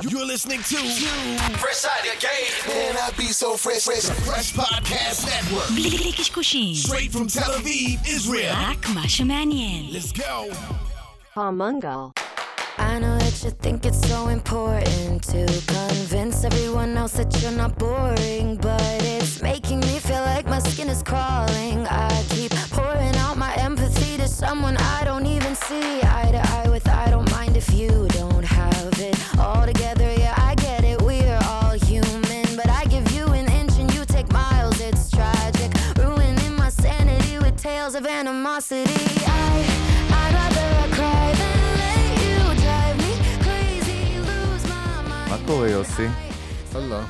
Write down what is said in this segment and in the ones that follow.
You're listening to Fresh Out of Game. Man, I be so fresh, fresh. Fresh Podcast Network. בלי קשקושים, Straight from Tel Aviv, Israel. רק מה שמעניין. Let's go. Palmungal. I know that you think it's so important to convince everyone else that you're not boring, but it's making me feel like my skin is crawling. I keep pouring out my empathy to someone I don't even see eye to eye with. I don't mind if you don't have it all together. Yeah, I get it. We're all human, but I give you an inch and you take miles. It's tragic, ruining my sanity with tales of animosity. I, I'd rather I cry than let you drive me crazy, lose my mind. מה קורה, יוסי? הלאה.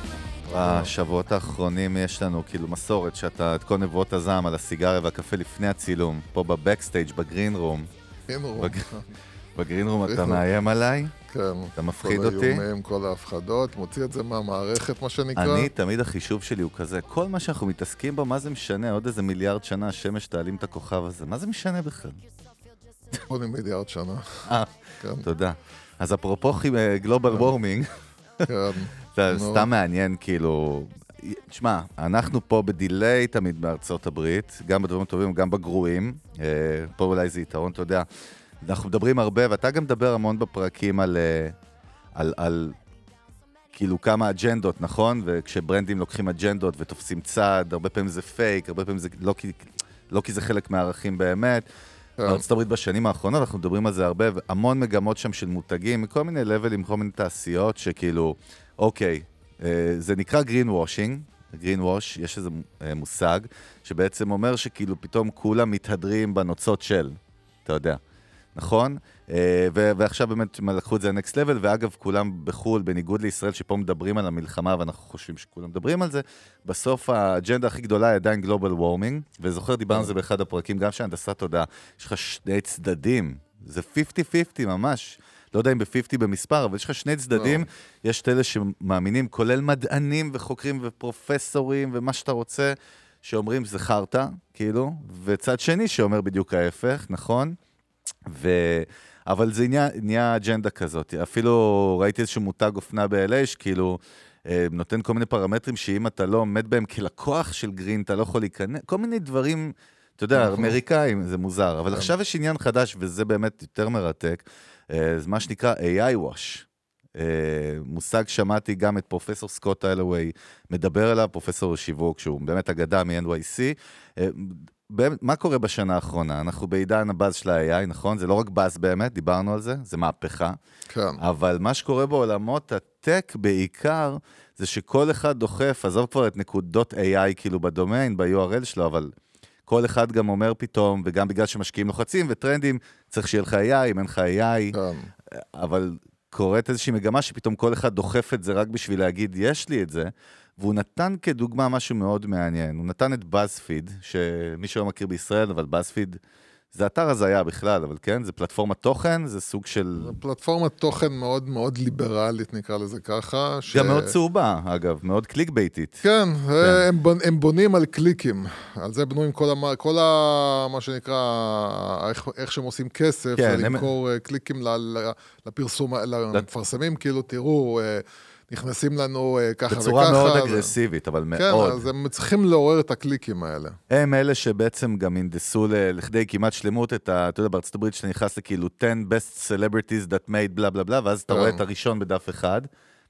בשבועות האחרונים יש לנו כאילו מסורת שאתה, את כל נבואות הזעם על הסיגריה והקפה לפני הצילום, פה בבקסטייג' בגרין רום. בגרין רום אתה. מאיים עליי? כן. אתה מפחיד כל אותי? האיומים, כל ההפחדות, מוציא את זה מהמערכת, מה שנקרא. אני, תמיד החישוב שלי הוא כזה, כל מה שאנחנו מתעסקים בו, מה זה משנה? עוד איזה מיליארד שנה השמש תעלים את הכוכב הזה, מה זה משנה בכלל? עוד מיליארד שנה. אה, כן, תודה. אז אפרופו גלובל וורמינג. זה. סתם מעניין, כאילו... תשמע, אנחנו פה בדיליי תמיד בארצות הברית, גם בדברים הטובים, גם בגרועים. אה, פה אולי זה יתרון, אתה יודע. אנחנו מדברים הרבה, ואתה גם מדבר המון בפרקים על, אה, על, על כאילו כמה אג'נדות, נכון? וכשברנדים לוקחים אג'נדות ותופסים צד, הרבה פעמים זה פייק, הרבה פעמים זה לא כי, לא כי זה חלק מהערכים באמת. כן. בארצות הברית בשנים האחרונות, אנחנו מדברים על זה הרבה, והמון מגמות שם של מותגים, מכל מיני לבלים, כל מיני תעשיות, שכאילו, אוקיי, אה, זה נקרא green washing, green wash, יש איזה אה, מושג, שבעצם אומר שכאילו פתאום כולם מתהדרים בנוצות של, אתה יודע, נכון? אה, ו- ועכשיו באמת לקחו את זה ל-next level, ואגב, כולם בחו"ל, בניגוד לישראל, שפה מדברים על המלחמה, ואנחנו חושבים שכולם מדברים על זה, בסוף האג'נדה הכי גדולה היא עדיין גלובל וורמינג, וזוכר, דיברנו על זה באחד הפרקים, גם של הנדסת תודעה, יש לך שני צדדים, זה 50-50 ממש. לא יודע אם ב-50 במספר, אבל יש לך שני צדדים, יש את אלה שמאמינים, כולל מדענים וחוקרים ופרופסורים ומה שאתה רוצה, שאומרים שזה חרטא, כאילו, וצד שני שאומר בדיוק ההפך, נכון? ו... אבל זה נהיה, נהיה אג'נדה כזאת. אפילו ראיתי איזשהו מותג אופנה ב-LA, שכאילו אה, נותן כל מיני פרמטרים שאם אתה לא עומד בהם כלקוח של גרין, אתה לא יכול להיכנס, כל מיני דברים, אתה יודע, נכון. אמריקאים, זה מוזר. אבל עכשיו יש עניין חדש, וזה באמת יותר מרתק, זה מה שנקרא AI wash. אה, מושג שמעתי גם את פרופסור סקוט אלווי מדבר עליו, פרופסור שיווק, שהוא באמת אגדה מ-NYC. אה, באמת, מה קורה בשנה האחרונה? אנחנו בעידן הבאז של ה-AI, נכון? זה לא רק באז באמת, דיברנו על זה, זה מהפכה. כן. אבל מה שקורה בעולמות הטק בעיקר, זה שכל אחד דוחף, עזוב כבר את נקודות AI כאילו בדומיין, ב-URL שלו, אבל כל אחד גם אומר פתאום, וגם בגלל שמשקיעים לוחצים וטרנדים, צריך שיהיה לך AI, אם אין לך AI, כן. אבל קורית איזושהי מגמה שפתאום כל אחד דוחף את זה רק בשביל להגיד, יש לי את זה, והוא נתן כדוגמה משהו מאוד מעניין. הוא נתן את BuzzFeed, שמי שלא מכיר בישראל, אבל BuzzFeed זה אתר הזיה בכלל, אבל כן, זה פלטפורמת תוכן, זה סוג של... זו פלטפורמת תוכן מאוד מאוד ליברלית, נקרא לזה ככה. ש- גם מאוד צהובה, אגב, מאוד קליק בייטית. כן, זה- הם, בונ- הם בונים על קליקים. על זה בנויים כל, המ... כל ה... מה שנקרא, איך, איך שהם עושים כסף, כן, זה הם- למכור אה, קליקים ל... ל- לפרסום, למפרסמים, כאילו, תראו, אה, נכנסים לנו אה, ככה וככה. בצורה מאוד זה- אגרסיבית, אבל כן, מאוד. אז הם צריכים לעורר את הקליקים האלה. הם אלה שבעצם גם הנדסו ל- לכדי כמעט שלמות את ה... אתה יודע, בארצות הברית שאתה נכנס לכאילו 10 best celebrities that made בלה בלה בלה, ואז אתה כן. רואה את הראשון בדף אחד,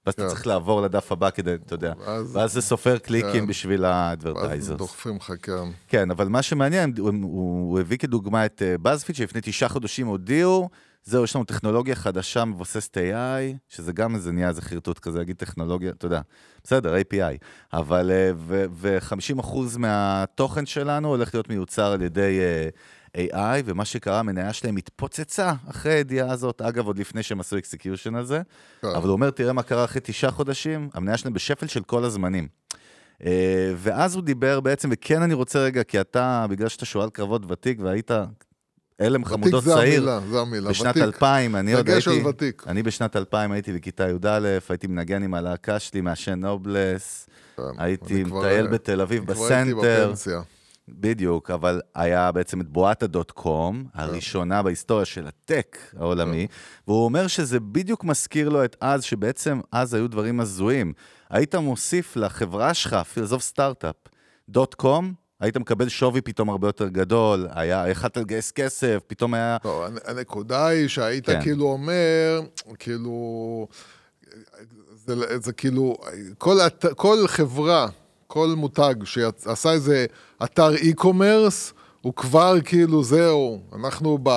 ואז אתה כן. צריך לעבור לדף הבא כדי, אתה יודע, ואז- ואז זה סופר קליקים כן. בשביל ואז האדברטייזרס. דוחפים לך, כן. כן, אבל מה שמעניין, הוא, הוא, הוא הביא כדוגמה את BuzzFeed, שלפני תשעה חודשים הודיעו, זהו, יש לנו טכנולוגיה חדשה מבוססת AI, שזה גם איזה נהיה איזה חרטוט כזה, להגיד טכנולוגיה, אתה יודע, בסדר, API, אבל, אה, ו- ו-50% מהתוכן שלנו הולך להיות מיוצר על ידי אה, AI, ומה שקרה, המניה שלהם התפוצצה אחרי הידיעה הזאת, אגב, עוד לפני שהם עשו execution על זה, כן. אבל הוא אומר, תראה מה קרה אחרי תשעה חודשים, המניה שלהם בשפל של כל הזמנים. אה, ואז הוא דיבר בעצם, וכן אני רוצה רגע, כי אתה, בגלל שאתה שועל קרבות ותיק והיית הלם חמודות ותיק זה צעיר, המילה, זה המילה. בשנת ותיק. 2000, אני עוד דגש הייתי, על ותיק. אני בשנת 2000 הייתי בכיתה י"א, הייתי מנגן עם הלהקה שלי, מעשן נובלס, כן, הייתי אני כבר- מטייל בתל אביב כבר הייתי בסנטר, בפנסיה. בדיוק, אבל היה בעצם את בואטה דוט קום, הראשונה בהיסטוריה של הטק העולמי, והוא אומר שזה בדיוק מזכיר לו את אז, שבעצם אז היו דברים הזויים. היית מוסיף לחברה שלך, אפילו עזוב סטארט-אפ, דוט קום, היית מקבל שווי פתאום הרבה יותר גדול, היה, יכלת לגייס כסף, פתאום היה... לא, הנ- הנקודה היא שהיית כן. כאילו אומר, כאילו, זה, זה כאילו, כל, את- כל חברה, כל מותג שעשה איזה אתר e-commerce, הוא כבר כאילו, זהו, אנחנו, ב,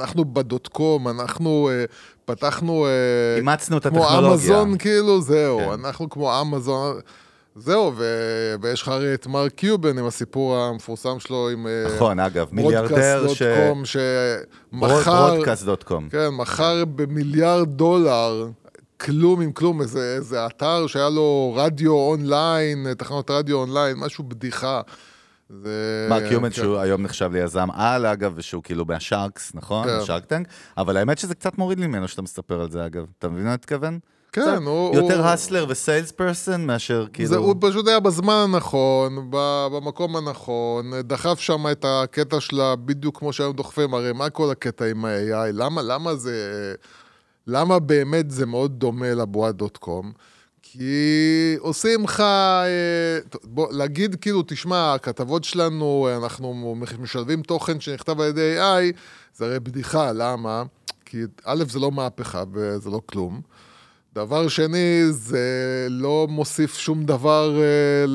אנחנו בדוט קום, אנחנו אה, פתחנו... אה, אימצנו את כמו הטכנולוגיה. אמזון, כאילו, זהו, כן. אנחנו כמו אמזון. זהו, ו... ויש לך הרי את מרק קיובן עם הסיפור המפורסם שלו עם... אה, נכון, אגב, מיליארדר ש... Broadcast.com, שמכר, Broadcast dot com. כן, מכר במיליארד דולר, כלום עם כלום, איזה, איזה אתר שהיה לו רדיו אונליין, תחנות רדיו אונליין, משהו בדיחה. זה... מרק קיובן, כן. שהוא היום נחשב ליזם על, אגב, ושהוא כאילו מה Sharks, נכון? כן. ה Shark Tank, אבל האמת שזה קצת מוריד לי ממנו שאתה מספר על זה, אגב. אתה מבין מה אני מתכוון? כן, קצת הוא... יותר הוא- הסלר וסיילס פרסון מאשר כאילו... זה, הוא פשוט היה בזמן הנכון, במקום הנכון, דחף שם את הקטע שלה בדיוק כמו שהיום דוחפים, הרי מה כל הקטע עם ה-AI? למה, למה זה... למה באמת זה מאוד דומה לבועה דוט קום? כי עושים לך, אה, בוא, להגיד כאילו, תשמע, הכתבות שלנו, אנחנו משלבים תוכן שנכתב על ידי AI, זה הרי בדיחה, למה? כי א', זה לא מהפכה וזה לא כלום. דבר שני, זה לא מוסיף שום דבר אה,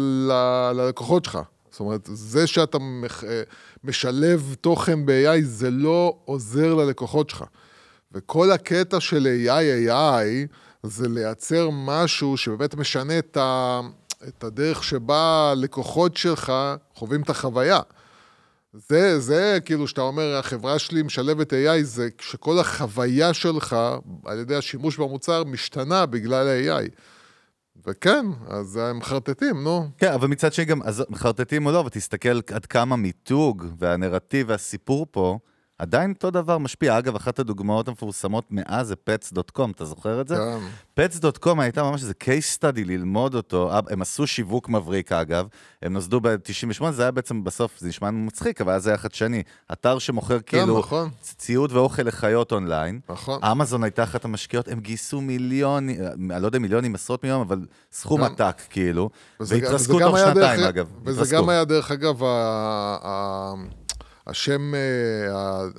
ללקוחות שלך. זאת אומרת, זה שאתה מח- אה, משלב תוכן ב-AI, זה לא עוזר ללקוחות שלך. וכל הקטע של AI, AI, זה לייצר משהו שבאמת משנה את, ה, את הדרך שבה הלקוחות שלך חווים את החוויה. זה, זה כאילו שאתה אומר, החברה שלי משלבת AI, זה שכל החוויה שלך, על ידי השימוש במוצר, משתנה בגלל ה-AI. וכן, אז הם מחרטטים, נו. כן, אבל מצד שני גם, אז מחרטטים או לא, ותסתכל עד כמה מיתוג והנרטיב והסיפור פה, עדיין אותו דבר משפיע. אגב, אחת הדוגמאות המפורסמות מאז זה pets.com, אתה זוכר את זה? כן. pets.com הייתה ממש איזה case study ללמוד אותו, הם עשו שיווק מבריק אגב, הם נוסדו ב-98, זה היה בעצם בסוף, זה נשמע מצחיק, אבל אז זה היה חדשני. אתר שמוכר כאילו נכון. ציוד ואוכל לחיות אונליין. נכון. אמזון הייתה אחת המשקיעות, הם גייסו מיליונים, אני לא יודע מיליונים, עשרות מיליונים, אבל סכום גם- עתק כאילו, והתרסקו תוך שנתיים דרך- אגב. וזה התרסקו. גם היה, דרך אגב, ה- השם, אה,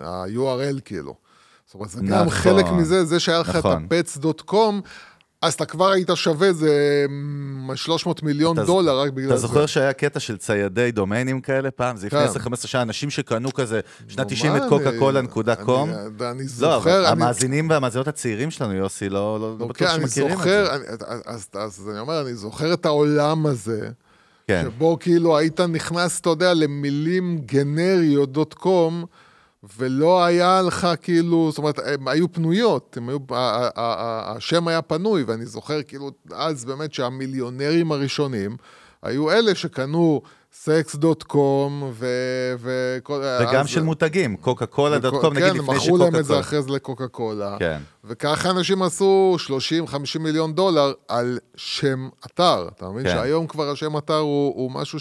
ה-URL כאילו. זאת אומרת, זה גם נכון. חלק מזה, זה שהיה לך את נכון. ה-pets.com, אז אתה כבר היית שווה איזה מ, 300 מיליון אתה- דולר רק בגלל אתה זה. זוכר שהיה קטע של ציידי דומיינים כאלה פעם? זה לפני כן. 10-15 שנה, אנשים שקנו כזה, שנת נו, 90 את קוקה קולה נקודה קום. אני- לא, זוכר, אני- המאזינים והמאזינות הצעירים שלנו, יוסי, לא לא- לא אוקיי, בטוח שמכירים את זה. אני- אז, אז אני אומר, אני זוכר את העולם הזה, כן. שבו כאילו היית נכנס, אתה יודע, למילים גנריות דוט קום, ולא היה לך כאילו, זאת אומרת, הן היו פנויות, הם היו, השם היה פנוי, ואני זוכר כאילו, אז באמת שהמיליונרים הראשונים היו אלה שקנו סקס דוט קום, וכל... וגם אז- של מותגים, קוקה קולה דוט קום, נגיד כן, לפני מכרו להם את זה שקוקה אחרי זה לקוקה קולה. כן. וככה אנשים עשו 30-50 מיליון דולר על שם אתר. אתה מבין כן. שהיום כבר השם אתר הוא, הוא משהו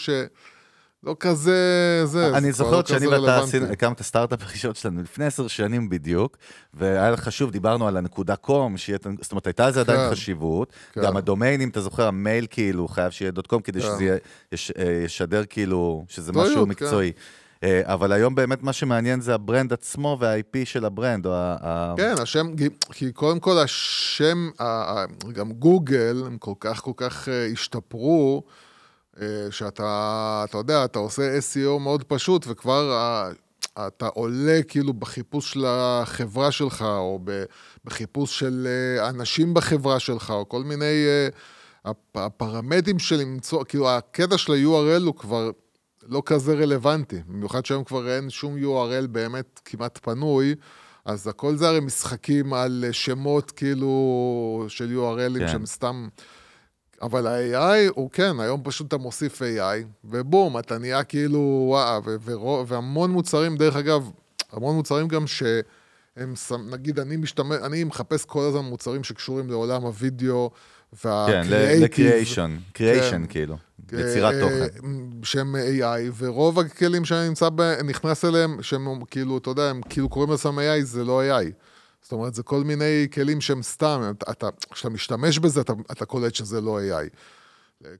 שלא כזה... זה, אני כבר זוכר לא שאני ואתה את הסטארט-אפ הראשון שלנו לפני עשר שנים בדיוק, והיה לך חשוב, דיברנו על הנקודה com, שיהיה, זאת אומרת, הייתה לזה עדיין כן. חשיבות. כן. גם הדומיינים, אתה זוכר, המייל כאילו חייב שיהיה dot com, כדי כן. שזה אה, ישדר כאילו, שזה משהו. מקצועי. אה, אבל היום באמת מה שמעניין זה ה brand עצמו וה-IP של ה brand, או ה... ה- כן, השם, כי- קודם כל השם, גם גוגל, הם כל כך כל כך אה, השתפרו, שאתה, אתה יודע, אתה עושה SEO מאוד פשוט, וכבר ה- אתה עולה כאילו בחיפוש של החברה שלך, או בחיפוש של אה, אנשים בחברה שלך, או כל מיני... אה, הפ- הפרמטרים של למצוא, כאילו הקטע של ה-URL הוא כבר לא כזה רלוונטי, במיוחד שהיום כבר אין שום URL באמת כמעט פנוי, אז הכל זה הרי משחקים על אה, שמות כאילו של URLים כן. שהם סתם... אבל ה-AI הוא כן, היום פשוט אתה מוסיף AI, ובום, אתה נהיה כאילו, וואה, ו- ורוב- והמון מוצרים, דרך אגב, המון מוצרים גם שהם, נגיד, אני משתמש, אני מחפש כל הזמן מוצרים שקשורים לעולם הוידאו כן, וה-creative, לקריאיישן, קריאיישן כן. כאילו, יצירת אה, תוכן. שהם AI, ורוב הכלים שאני נמצא ב... נכנס אליהם, שהם כאילו, אתה יודע, הם כאילו קוראים לעצמם AI, זה לא AI. אומרת, זה כל מיני כלים שהם סתם, אתה, כשאתה משתמש בזה, אתה, אתה קולט שזה לא AI.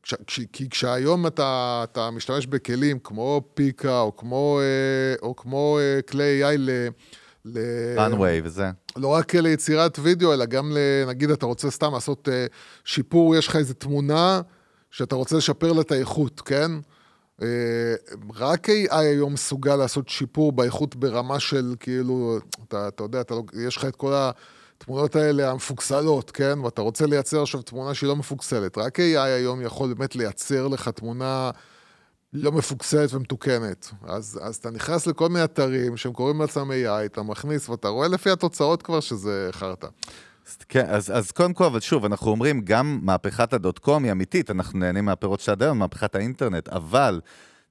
כש, כש, כי כשהיום אתה, אתה משתמש בכלים כמו פיקה, או כמו, אה, או כמו אה, כלי AI ל... ל... runway וזה. לא רק ליצירת וידאו, אלא גם, נגיד, אתה רוצה סתם לעשות אה, שיפור, יש לך איזו תמונה שאתה רוצה לשפר לה את האיכות, כן? אה, רק AI היום מסוגל לעשות שיפור באיכות ברמה של, כאילו, אתה, אתה יודע, אתה, לא- יש לך את כל התמונות האלה המפוקסלות, כן? ואתה רוצה לייצר עכשיו תמונה שהיא לא מפוקסלת. רק AI היום יכול באמת לייצר לך תמונה... לא מפוקסלת ומתוקנת. אז, אז אתה נכנס לכל מיני אתרים שהם קוראים לעצמם AI, אתה מכניס ואתה רואה לפי התוצאות כבר שזה חרטא. כן, אז, אז קודם כל, אבל שוב, אנחנו אומרים, גם מהפכת הדוט קום היא אמיתית, אנחנו נהנים מהפירות שלה עד היום, מהפכת האינטרנט, אבל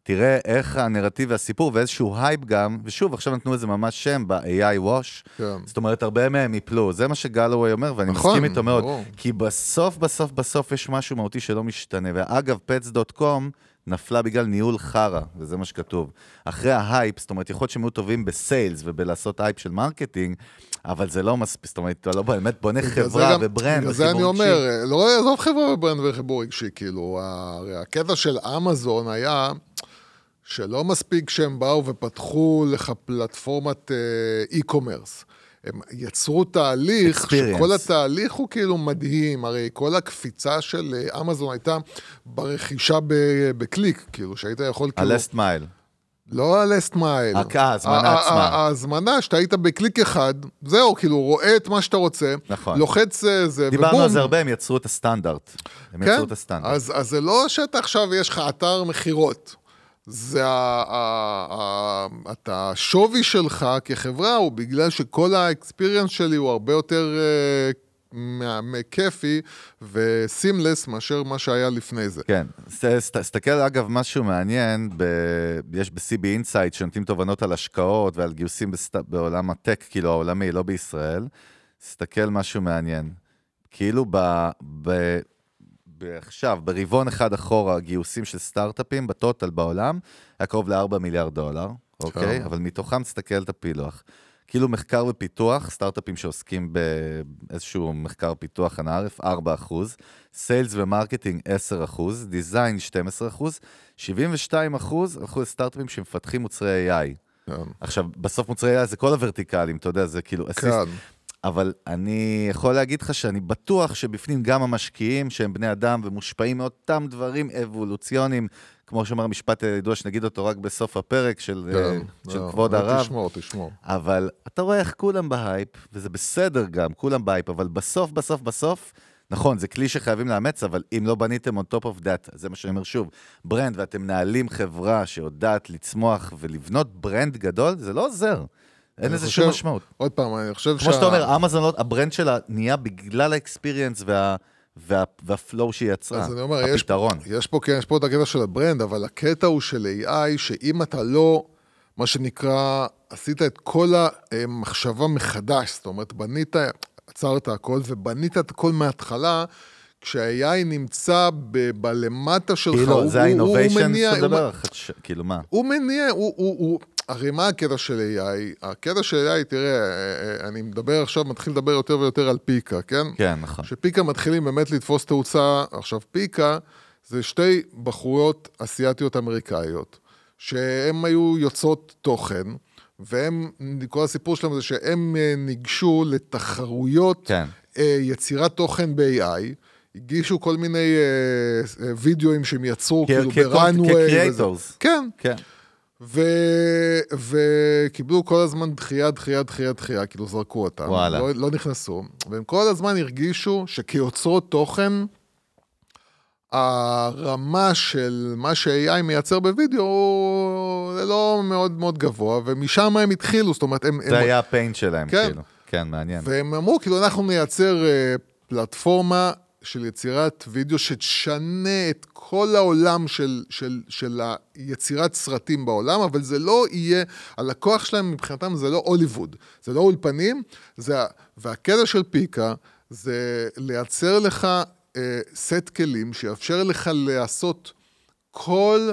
תראה איך הנרטיב והסיפור ואיזשהו הייפ גם, ושוב, עכשיו נתנו לזה ממש שם ב-AI Wash, כן. זאת אומרת, הרבה מהם יפלו, זה מה שגאלוויי אומר, ואני נכון, מסכים איתו מאוד, ברור. כי בסוף, בסוף, בסוף יש משהו מהותי שלא משתנה, ואגב, pets.com נפלה בגלל ניהול חרא, וזה מה שכתוב. אחרי ההייפ, זאת אומרת, יכול להיות שהם היו טובים ב sales ובלעשות הייפ של marketing, אבל זה לא מספיק, זאת אומרת, אתה לא באמת בונה חברה ו brand בגלל זה אני וחיבור. אומר, לא עזוב חברה ו brand וחיבור רגשי, כאילו, הרי הקטע של אמזון היה שלא מספיק שהם באו ופתחו לך פלטפורמת אה, e-commerce. הם יצרו תהליך, Experience. שכל התהליך הוא כאילו מדהים, הרי כל הקפיצה של אה, אמזון הייתה ברכישה בקליק, כאילו, שהיית יכול כאילו... ה-last mile. לא mile. אה, ההזמנה עצמה. ההזמנה, שאתה היית בקליק אחד, זהו, כאילו, רואה את מה שאתה רוצה, נכון. לוחץ אה, זה, ובום. דיברנו על זה הרבה, הם יצרו את הסטנדרט. הם כן, יצרו את הסטנדרט. אז, אז זה לא שאתה עכשיו, יש לך אתר מכירות. זה ה, ה, ה, אתה, השווי שלך כחברה הוא בגלל שכל האקספיריאנס שלי הוא הרבה יותר מה- כיפי וסימלס מאשר מה שהיה לפני זה. כן, תסתכל אגב, משהו מעניין, ב... יש ב-CB Insight שנותנים תובנות על השקעות ועל גיוסים בסט... בעולם הטק, כאילו העולמי, לא בישראל. תסתכל משהו מעניין. כאילו ב... ב... עכשיו, ברבעון אחד אחורה, גיוסים של סטארט-אפים ב total בעולם, היה קרוב ל-4 מיליארד דולר, אוקיי? אבל מתוכם תסתכל את הפילוח. כאילו מחקר ופיתוח, סטארט-אפים שעוסקים באיזשהו מחקר פיתוח אנא ערף, 4 אחוז, sales ו marketing 10 אחוז, design 12 אחוז, 72 אחוז הלכו לסטארט-אפים שמפתחים מוצרי AI. כן. עכשיו, בסוף מוצרי AI זה כל הוורטיקלים, אתה יודע, זה כאילו... כן. אבל אני יכול להגיד לך שאני בטוח שבפנים גם המשקיעים, שהם בני אדם ומושפעים מאותם דברים אבולוציוניים, כמו שאומר המשפט הידוע, שנגיד אותו רק בסוף הפרק של, אה, כן. של לא, כבוד הרב. תשמור, תשמור. אבל אתה רואה איך כולם בהייפ, וזה בסדר גם, כולם בהייפ, אבל בסוף, בסוף, בסוף, נכון, זה כלי שחייבים לאמץ, אבל אם לא בניתם on top of that, זה מה שאני אומר שוב, brand, ואתם מנהלים חברה שיודעת לצמוח ולבנות brand גדול, זה לא עוזר. אין לזה שום משמעות. עוד פעם, אני חושב כמו שאתה אומר, אמזון, לא- ה brand שלה נהיה בגלל ה experience וה... וה, וה flow שהיא יצרה, אז אני אומר, יש, הפתרון. יש פה, כן, יש פה את הקטע של ה brand, אבל הקטע הוא של AI, שאם אתה לא, מה שנקרא, עשית את כל המחשבה מחדש, זאת אומרת, בנית, עצרת הכל ובנית את הכל מההתחלה, כשה-AI נמצא ב- בלמטה שלך, כאילו, הוא, זה הוא, הוא מניע, שאתה הוא, מדבר, החדש- כאילו מה? הוא מניע, הוא, הוא, הוא, הרי מה הקטע של AI? הקטע של AI, תראה, אה, אה, אני מדבר עכשיו, מתחיל לדבר יותר ויותר על פיקה, כן? כן, נכון. שפיקה מתחילים באמת לתפוס תאוצה, עכשיו פיקה זה שתי בחורות אסיאתיות אמריקאיות, שהן היו יוצאות תוכן, והם, כל הסיפור שלהם זה שהם אה, ניגשו לתחרויות כן. יצירת תוכן ב-AI, הגישו כל מיני אה, אה, וידאוים שהם יצרו, כאילו כ- ברנוויי. כ-creators. כן, כן. ו... וקיבלו כל הזמן דחייה, דחייה, דחייה, דחייה, כאילו זרקו אותם. וואלה. לא, לא נכנסו. והם כל הזמן הרגישו שכיוצרות תוכן, הרמה של מה ש-AI מייצר בווידאו הוא לא מאוד מאוד גבוה, ומשם הם התחילו, זאת אומרת, הם... זה הם... היה הפיינט שלהם, כן. כאילו. כן, מעניין. והם אמרו, כאילו, אנחנו נייצר אה, פלטפורמה של יצירת וידאו שתשנה את כל העולם של, של, של היצירת סרטים בעולם, אבל זה לא יהיה, הלקוח שלהם מבחינתם זה לא הוליווד, זה לא אולפנים, זה, והקטע של פיקה זה לייצר לך אה, סט כלים שיאפשר לך לעשות כל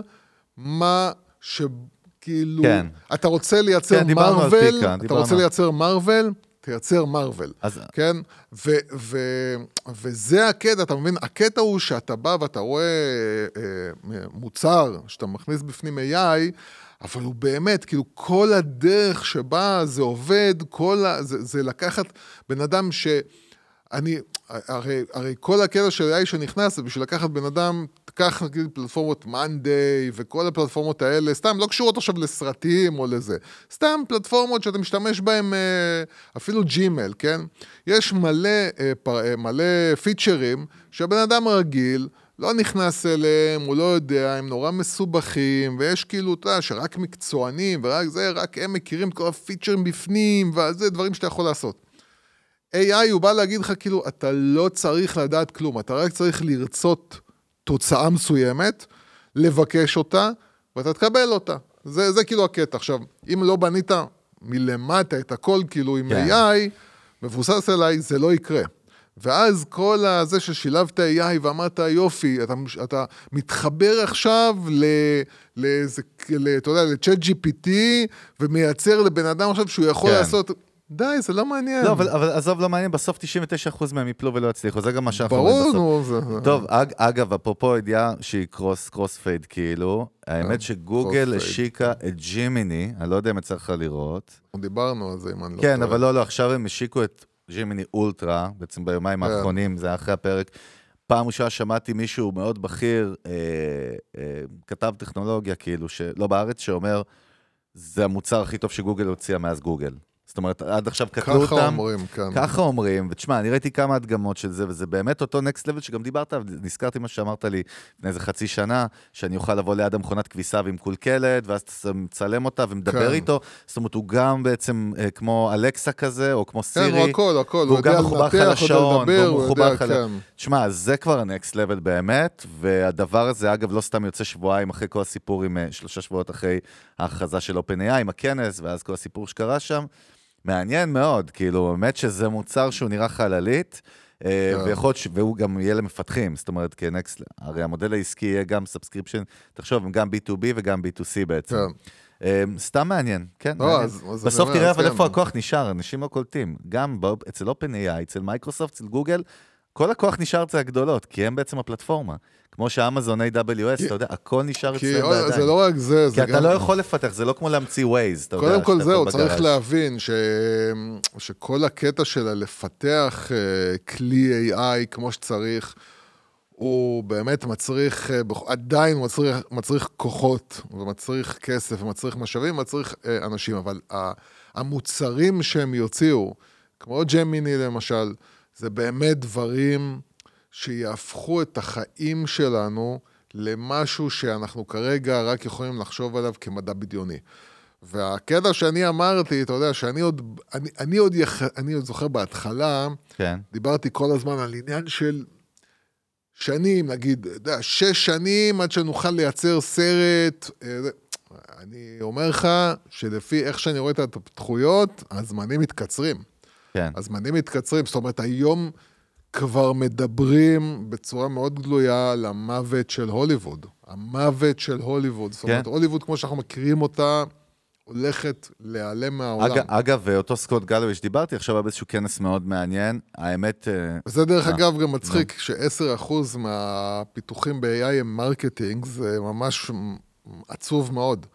מה שכאילו... כן. אתה רוצה לייצר כן, מרוויל, אתה. רוצה לייצר מרוויל, תייצר מרוויל. אז- כן? ו, ו, וזה הקטע, אתה מבין? הקטע הוא שאתה בא ואתה רואה אה, מוצר שאתה מכניס בפנים AI, אבל הוא באמת, כאילו, כל הדרך שבה זה עובד, כל ה... זה, זה לקחת בן אדם ש... אני, הרי, הרי כל הקטע של AI שנכנס זה בשביל לקחת בן אדם, תקח נגיד פלטפורמות מאנדיי וכל הפלטפורמות האלה, סתם לא קשורות עכשיו לסרטים או לזה, סתם פלטפורמות שאתה משתמש בהן, אה, אפילו ג'ימל, כן? יש מלא, אה, אה, מלא פיצ'רים שהבן אדם הרגיל לא נכנס אליהם, הוא לא יודע, הם נורא מסובכים, ויש כאילו, אתה יודע, שרק מקצוענים ורק זה, רק הם מכירים את כל הפיצ'רים בפנים, וזה דברים שאתה יכול לעשות. AI הוא בא להגיד לך כאילו, אתה לא צריך לדעת כלום, אתה רק צריך לרצות תוצאה מסוימת, לבקש אותה, ואתה תקבל אותה. זה, זה כאילו הקטע. עכשיו, אם לא בנית מלמטה את הכל כאילו עם כן. AI, מבוסס AI, זה לא יקרה. ואז כל הזה ששילבת AI ואמרת, יופי, אתה, אתה מתחבר עכשיו. לאיזה, ל- אתה יודע, ל-ChatGPT, ומייצר לבן אדם עכשיו שהוא יכול כן. לעשות... די, זה לא מעניין. לא, אבל, אבל עזוב, לא מעניין, בסוף 99% מהם יפלו ולא יצליחו, זה גם מה שאנחנו ברור, בסוף. נו, זה... זה- טוב, אג, אגב, אפרופו ידיעה שהיא cross, cross fade כאילו, האמת שגוגל cross fade. השיקה את ג'ימיני, אני לא יודע אם יצא לך לראות. דיברנו על זה, אם אני לא כן, טועה. אבל לא, לא, עכשיו הם השיקו את ג'ימיני אולטרה, בעצם ביומיים כן. האחרונים, זה היה אחרי הפרק. פעם ראשונה שמעתי מישהו מאוד בכיר, אה, אה, כתב טכנולוגיה, כאילו, שלא בארץ, שאומר, זה המוצר הכי טוב שגוגל הוציאה מאז גוגל. זאת אומרת, עד עכשיו קטלו אותם. ככה אומרים, כן. ככה אומרים, ותשמע, אני ראיתי כמה הדגמות של זה, וזה באמת אותו נקסט לבל שגם דיברת, נזכרתי מה שאמרת לי לפני איזה חצי שנה, שאני אוכל לבוא ליד המכונת כביסה והיא מקולקלת, ואז אתה מצלם אותה ומדבר כן. איתו, זאת אומרת, הוא גם בעצם אה, כמו Alexa כזה, או כמו כן, Siri. הוא הכל, הכל, הוא גם מחובר לך לשעון, והוא הוא מחובר לך ל... כן. תשמע, זה כבר ה next level באמת, והדבר הזה, אגב, לא סתם יוצא שבועיים אחרי כל הסיפור, עם, אה, שלושה שבועות אחרי ההכרזה של OpenAI, עם הכנס, ואז כל הסיפור שקרה שם. מעניין מאוד, כאילו, באמת שזה מוצר שהוא נראה חללית, אה, כן. ויכול להיות, והוא גם יהיה למפתחים, זאת אומרת, כ next, הרי המודל העסקי יהיה גם subscription, תחשוב, גם B2B וגם B2C בעצם. כן. אה, סתם מעניין, כן, לא, מעניין. אז- אז בסוף תראה אבל כן. איפה הכוח נשאר, אנשים לא קולטים. גם אצל OpenAI, אצל מייקרוסופט, אצל גוגל, כל הכוח נשאר אצל הגדולות, כי הם בעצם הפלטפורמה. כמו שאמזון AWS, כי- אתה יודע, הכל נשאר כי אצלם עוד- זה בידיים. לא רק זה, כי זה אתה גם... לא יכול לפתח, זה לא כמו להמציא Waze, אתה יודע. קודם כל זהו, צריך. להבין ש... שכל הקטע של לפתח אה, כלי AI כמו שצריך, הוא באמת מצריך, אה, עדיין מצריך, מצריך כוחות, ומצריך כסף, ומצריך משאבים, ומצריך אה, אנשים, אבל המוצרים שהם יוציאו, כמו ג'מיני למשל, זה באמת דברים שיהפכו את החיים שלנו למשהו שאנחנו כרגע רק יכולים לחשוב עליו כמדע בדיוני. והקטע שאני אמרתי, אתה יודע, שאני עוד, אני, אני עוד, יח, אני עוד זוכר בהתחלה, כן, דיברתי כל הזמן על עניין של שנים, נגיד, אתה יודע, שש שנים עד שנוכל לייצר סרט. אה, אני אומר לך שלפי איך שאני רואה את ההתפתחויות, הזמנים מתקצרים. כן. הזמנים מתקצרים, זאת אומרת, היום כבר מדברים בצורה מאוד גלויה על המוות של הוליווד. המוות של הוליווד. זאת אומרת, כן. הוליווד, כמו שאנחנו מכירים אותה, הולכת להיעלם מהעולם. אג, אגב, אותו סקוט גלווי שדיברתי עכשיו היה באיזשהו כנס מאוד מעניין. האמת, אה, וזה דרך אה, אגב גם מצחיק, ש-10% מהפיתוחים ב-AI הם marketing, זה ממש עצוב מאוד.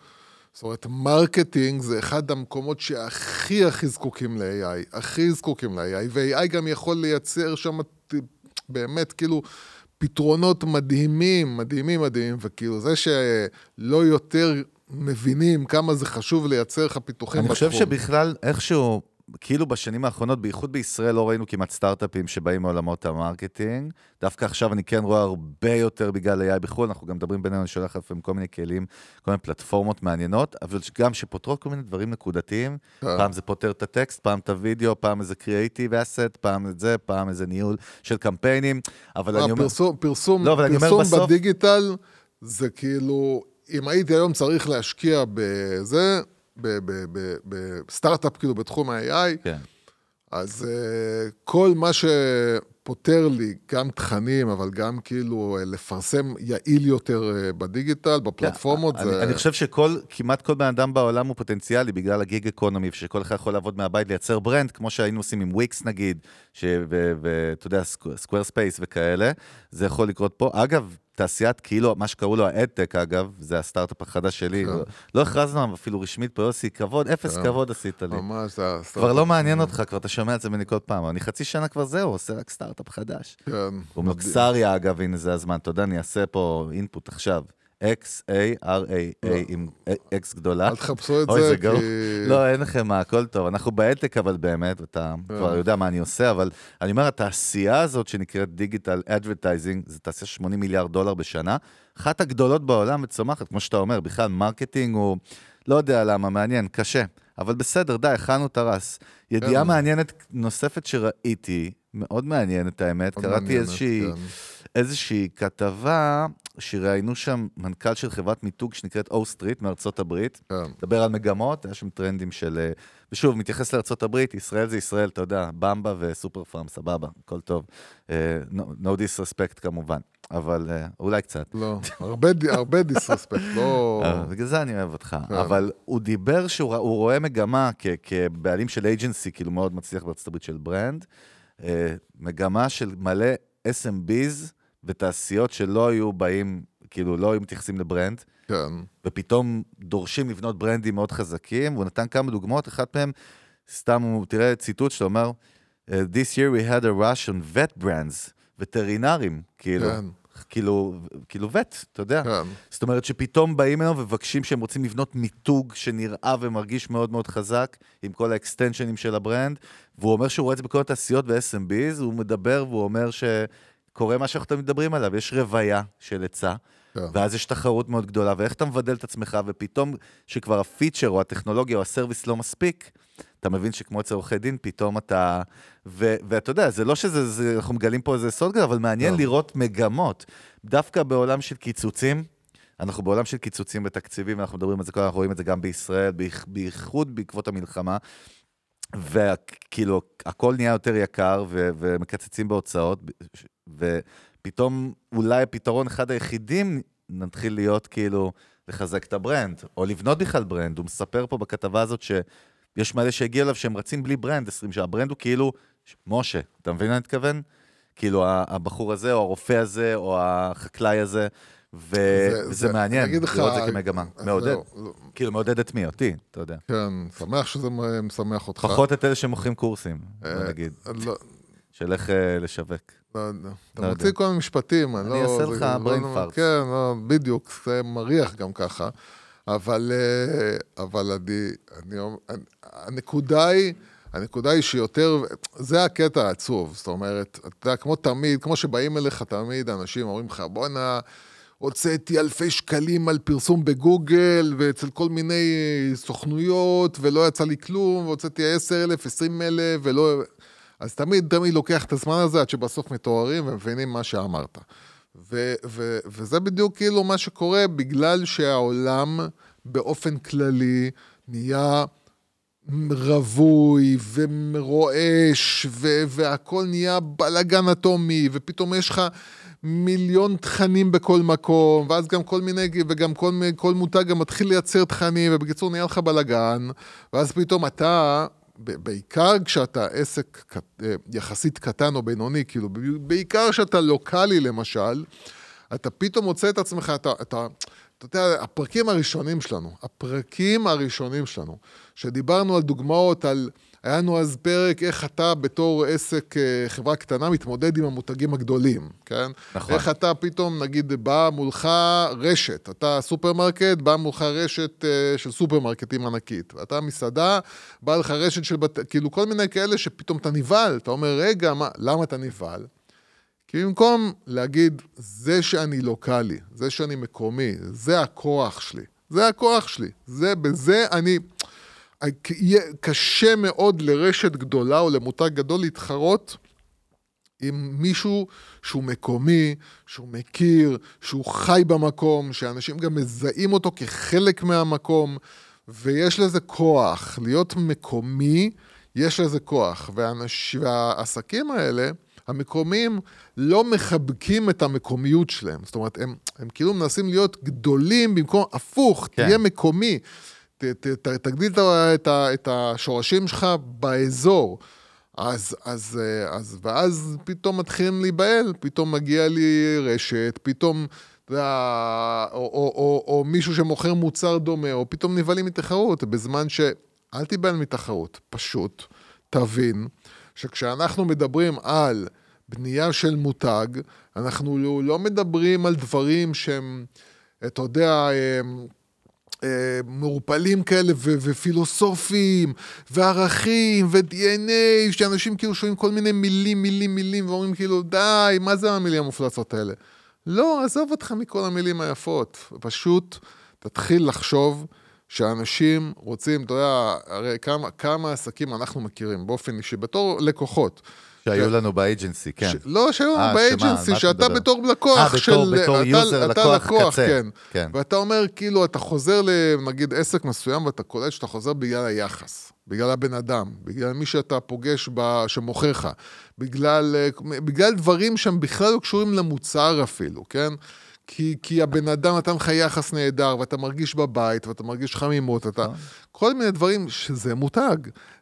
זאת אומרת, marketing זה אחד המקומות שהכי הכי זקוקים ל-AI, הכי זקוקים ל-AI, ו-AI גם יכול לייצר שם באמת כאילו פתרונות מדהימים, מדהימים, מדהימים, וכאילו זה שלא יותר מבינים כמה זה חשוב לייצר לך פיתוחים אני בתחום. חושב שבכלל, איכשהו, כאילו בשנים האחרונות, בייחוד בישראל, לא ראינו כמעט סטארט-אפים שבאים מעולמות ה marketing. דווקא עכשיו אני כן רואה הרבה יותר בגלל AI בחו"ל, אנחנו גם מדברים בינינו, אני שולח לפעמים כל מיני כלים, כל מיני פלטפורמות מעניינות, אבל גם שפותרות כל מיני דברים נקודתיים. כן. פעם זה פותר את הטקסט, פעם את הוידאו, פעם איזה creative asset, פעם את זה, פעם איזה ניהול של קמפיינים. אבל אני אומר... הפרסום, פרסום, לא, פרסום בסוף- בדיגיטל זה כאילו, אם הייתי היום צריך להשקיע בזה, בסטארט-אפ כאילו בתחום ה-AI, כן. אז אה, כל מה פותר לי גם תכנים, אבל גם כאילו אה, לפרסם יעיל יותר אה, בדיגיטל, בפלטפורמות. אני, זה... אני חושב שכל, כמעט כל בן אדם בעולם הוא פוטנציאלי בגלל ה gig economy, שכל אחד יכול לעבוד מהבית, לייצר brand, כמו שהיינו עושים עם וויקס נגיד, ואתה יודע, סקוויר ספייס וכאלה, זה יכול לקרות פה. אגב, תעשיית כאילו, מה שקראו לו האדטק, אגב, זה הסטארט-אפ החדש שלי. כן. לא, הכרזנו אפילו רשמית פה, יוסי, כבוד, אפס כן. כבוד עשית לי. ממש, זה הסטארט-אפ. כבר לא מעניין אותך, כבר אתה שומע את זה ממני כל פעם. אני חצי שנה כבר זהו, עושה רק סטארט-אפ חדש. כן. הוא מלוקסריה, אגב, הנה זה הזמן. אתה יודע, אני אעשה פה אינפוט עכשיו. X-A-R-A-A עם X גדולה. אל תחפשו את זה, זה כי... לא, אין לכם מה, הכל טוב. אנחנו בהעתק, אבל באמת, אתה כן. כבר יודע מה אני עושה, אבל אני אומר, התעשייה הזאת שנקראת דיגיטל אדברטייזינג, זו תעשייה 80 מיליארד דולר בשנה, אחת הגדולות בעולם וצומחת, כמו שאתה אומר, בכלל, מרקטינג הוא, לא יודע למה, מעניין, קשה. אבל בסדר, די, הכנו את הרס. ידיעה כן. מעניינת נוספת שראיתי, מאוד מעניינת האמת, קראתי איזושהי... כן. איזושהי כתבה שראיינו שם מנכ"ל של חברת מיתוג שנקראת O-Street מארצות הברית. כן. מדבר על מגמות, היה שם טרנדים של... אה, ושוב, מתייחס לארצות הברית, ישראל זה ישראל, אתה יודע, במבה וסופר פארם, סבבה, הכל טוב. אה, no, no disrespect כמובן, אבל אה, אולי קצת. לא, הרבה הרבה דיסרספקט, לא... בגלל זה אני אוהב אותך. כן. אבל הוא דיבר שהוא רואה מגמה כ- כבעלים של אייג'נסי, כאילו מאוד מצליח בארצות הברית של ברנד, אה, מגמה של מלא SMBs ותעשיות שלא היו באים, כאילו לא היו מתייחסים לברנד, כן. ופתאום דורשים לבנות ברנדים מאוד חזקים, והוא נתן כמה דוגמאות, אחת מהן, סתם, הוא, תראה ציטוט שאתה אומר, This year we had a rush on vet brands, וטרינרים, כאילו, כן. כאילו, כאילו vet, אתה יודע. כן. זאת אומרת שפתאום באים אליו ומבקשים שהם רוצים לבנות מיתוג שנראה ומרגיש מאוד מאוד חזק, עם כל האקסטנשנים של ה brand, והוא אומר שהוא רואה את זה בכל התעשיות ו-SMBs, הוא מדבר והוא אומר שקורה מה שאנחנו מדברים עליו, יש רוויה של היצע. כן. ואז יש תחרות מאוד גדולה, ואיך אתה מבדל את עצמך, ופתאום שכבר הפיצ'ר או הטכנולוגיה או הסרוויס לא מספיק, אתה מבין שכמו אצל עורכי דין, פתאום אתה... ו- ואתה יודע, זה לא שזה, זה, אנחנו מגלים פה איזה סוד גדול, אבל מעניין לא. לראות מגמות. דווקא בעולם של קיצוצים, אנחנו בעולם של קיצוצים בתקציבים, אנחנו מדברים על זה, אנחנו רואים את זה גם בישראל, בייח- בייחוד בעקבות המלחמה. וכאילו, הכל נהיה יותר יקר, ו- ומקצצים בהוצאות, ופתאום אולי הפתרון אחד היחידים נתחיל להיות כאילו לחזק את ה brand, או לבנות בכלל brand. הוא מספר פה בכתבה הזאת שיש מלא שהגיע אליו שהם רצים בלי brand 20 שנה. ה brand הוא כאילו, משה, אתה מבין מה אני מתכוון? כאילו הבחור הזה, או הרופא הזה, או החקלאי הזה, ו- זה- וזה זה- מעניין, אגיד לך- לראות את זה כמגמה. אז מעודד. זהו, לא, כאילו, מעודד את מי? אותי, אתה יודע. כן, שמח שזה משמח אותך. פחות את אלה שמוכרים קורסים, אה, נגיד, לא, של איך אה, לשווק. לא יודע. אתה לא מוציא. כל מיני משפטים, אני אני לא... אעשה זה- לך לא- brain לא- farts. כן, לא, בדיוק, זה מריח גם ככה. אבל, אה, אבל אני, אני, אני- הנקודה היא, הנקודה היא שיותר, זה הקטע העצוב, זאת אומרת, אתה יודע, כמו תמיד, כמו שבאים אליך תמיד אנשים אומרים לך, בואנה, הוצאתי אלפי שקלים על פרסום בגוגל ואצל כל מיני סוכנויות ולא יצא לי כלום, והוצאתי 10,000, 20,000 ולא... אז תמיד, תמיד לוקח את הזמן הזה עד שבסוף מתוארים ומבינים מה שאמרת. ו- ו- וזה בדיוק כאילו מה שקורה בגלל שהעולם באופן כללי נהיה רווי ורועש ו- והכל נהיה בלאגן אטומי ופתאום יש לך מיליון תכנים בכל מקום ואז גם כל מיני וגם כל, כל מותג גם מתחיל לייצר תכנים ובקיצור נהיה לך בלאגן ואז פתאום אתה בעיקר כשאתה עסק אה, יחסית קטן או בינוני, כאילו, בעיקר כשאתה לוקאלי למשל, אתה פתאום מוצא את עצמך, אתה, אתה, אתה יודע, הפרקים הראשונים שלנו, הפרקים הראשונים שלנו, שדיברנו על דוגמאות, על, היה לנו אז פרק איך אתה בתור עסק, אה, חברה קטנה, מתמודד עם המותגים הגדולים, כן? נכון. איך אתה פתאום, נגיד, בא מולך רשת, אתה סופרמרקט, בא מולך רשת אה, של סופרמרקטים ענקית, ואתה מסעדה, בא לך רשת של בת... כאילו, כל מיני כאלה שפתאום אתה נבהל, אתה אומר, רגע, מה, למה אתה נבהל? כי במקום להגיד, זה שאני לוקאלי, זה שאני מקומי, זה הכוח שלי, זה הכוח שלי, זה, בזה אני... יהיה קשה מאוד לרשת גדולה או למותג גדול להתחרות עם מישהו שהוא מקומי, שהוא מכיר, שהוא חי במקום, שאנשים גם מזהים אותו כחלק מהמקום, ויש לזה כוח. להיות מקומי, יש לזה כוח. והאנש... והעסקים האלה, המקומיים לא מחבקים את המקומיות שלהם. זאת אומרת, הם, הם כאילו מנסים להיות גדולים במקום, הפוך, כן. תהיה מקומי. ת, ת, תגדיל את, את השורשים שלך באזור. אז, אז, אה, אז, ואז פתאום מתחילים להיבהל, פתאום מגיע לי רשת, פתאום, אתה יודע, או, או, או, או מישהו שמוכר מוצר דומה, או פתאום נבהלים מתחרות, בזמן ש... אל תיבהל מתחרות, פשוט תבין שכשאנחנו מדברים על בנייה של מותג, אנחנו לא, לא מדברים על דברים שהם, אתה יודע, הם, אה, מעורפלים כאלה ו- ופילוסופיים וערכים ו-DNA, שאנשים כאילו שומעים כל מיני מילים, מילים, מילים, ואומרים כאילו, די, מה זה המילים המופלצות האלה? לא, עזוב אותך מכל המילים היפות. פשוט תתחיל לחשוב שאנשים רוצים, אתה יודע, הרי כמה, כמה עסקים אנחנו מכירים באופן אישי, בתור לקוחות. שהיו לנו ב agency, כן. ש... לא, שהיו אה, ב agency, שאתה אתה? בתור לקוח אה, בתור- של... בתור אתה, user, אתה לקוח לקוח, קצה. כן. כן. ואתה אומר, כאילו, אתה חוזר לנגיד עסק מסוים, ואתה קולט שאתה חוזר בגלל היחס, בגלל הבן אדם, בגלל מי שאתה פוגש ב... שמוכר לך, בגלל, אה, בגלל דברים שהם בכלל לא קשורים למוצר אפילו, כן? כי, כי הבן אדם נתן לך יחס נהדר, ואתה מרגיש בבית, ואתה מרגיש חמימות, אתה... כל מיני דברים שזה מותג.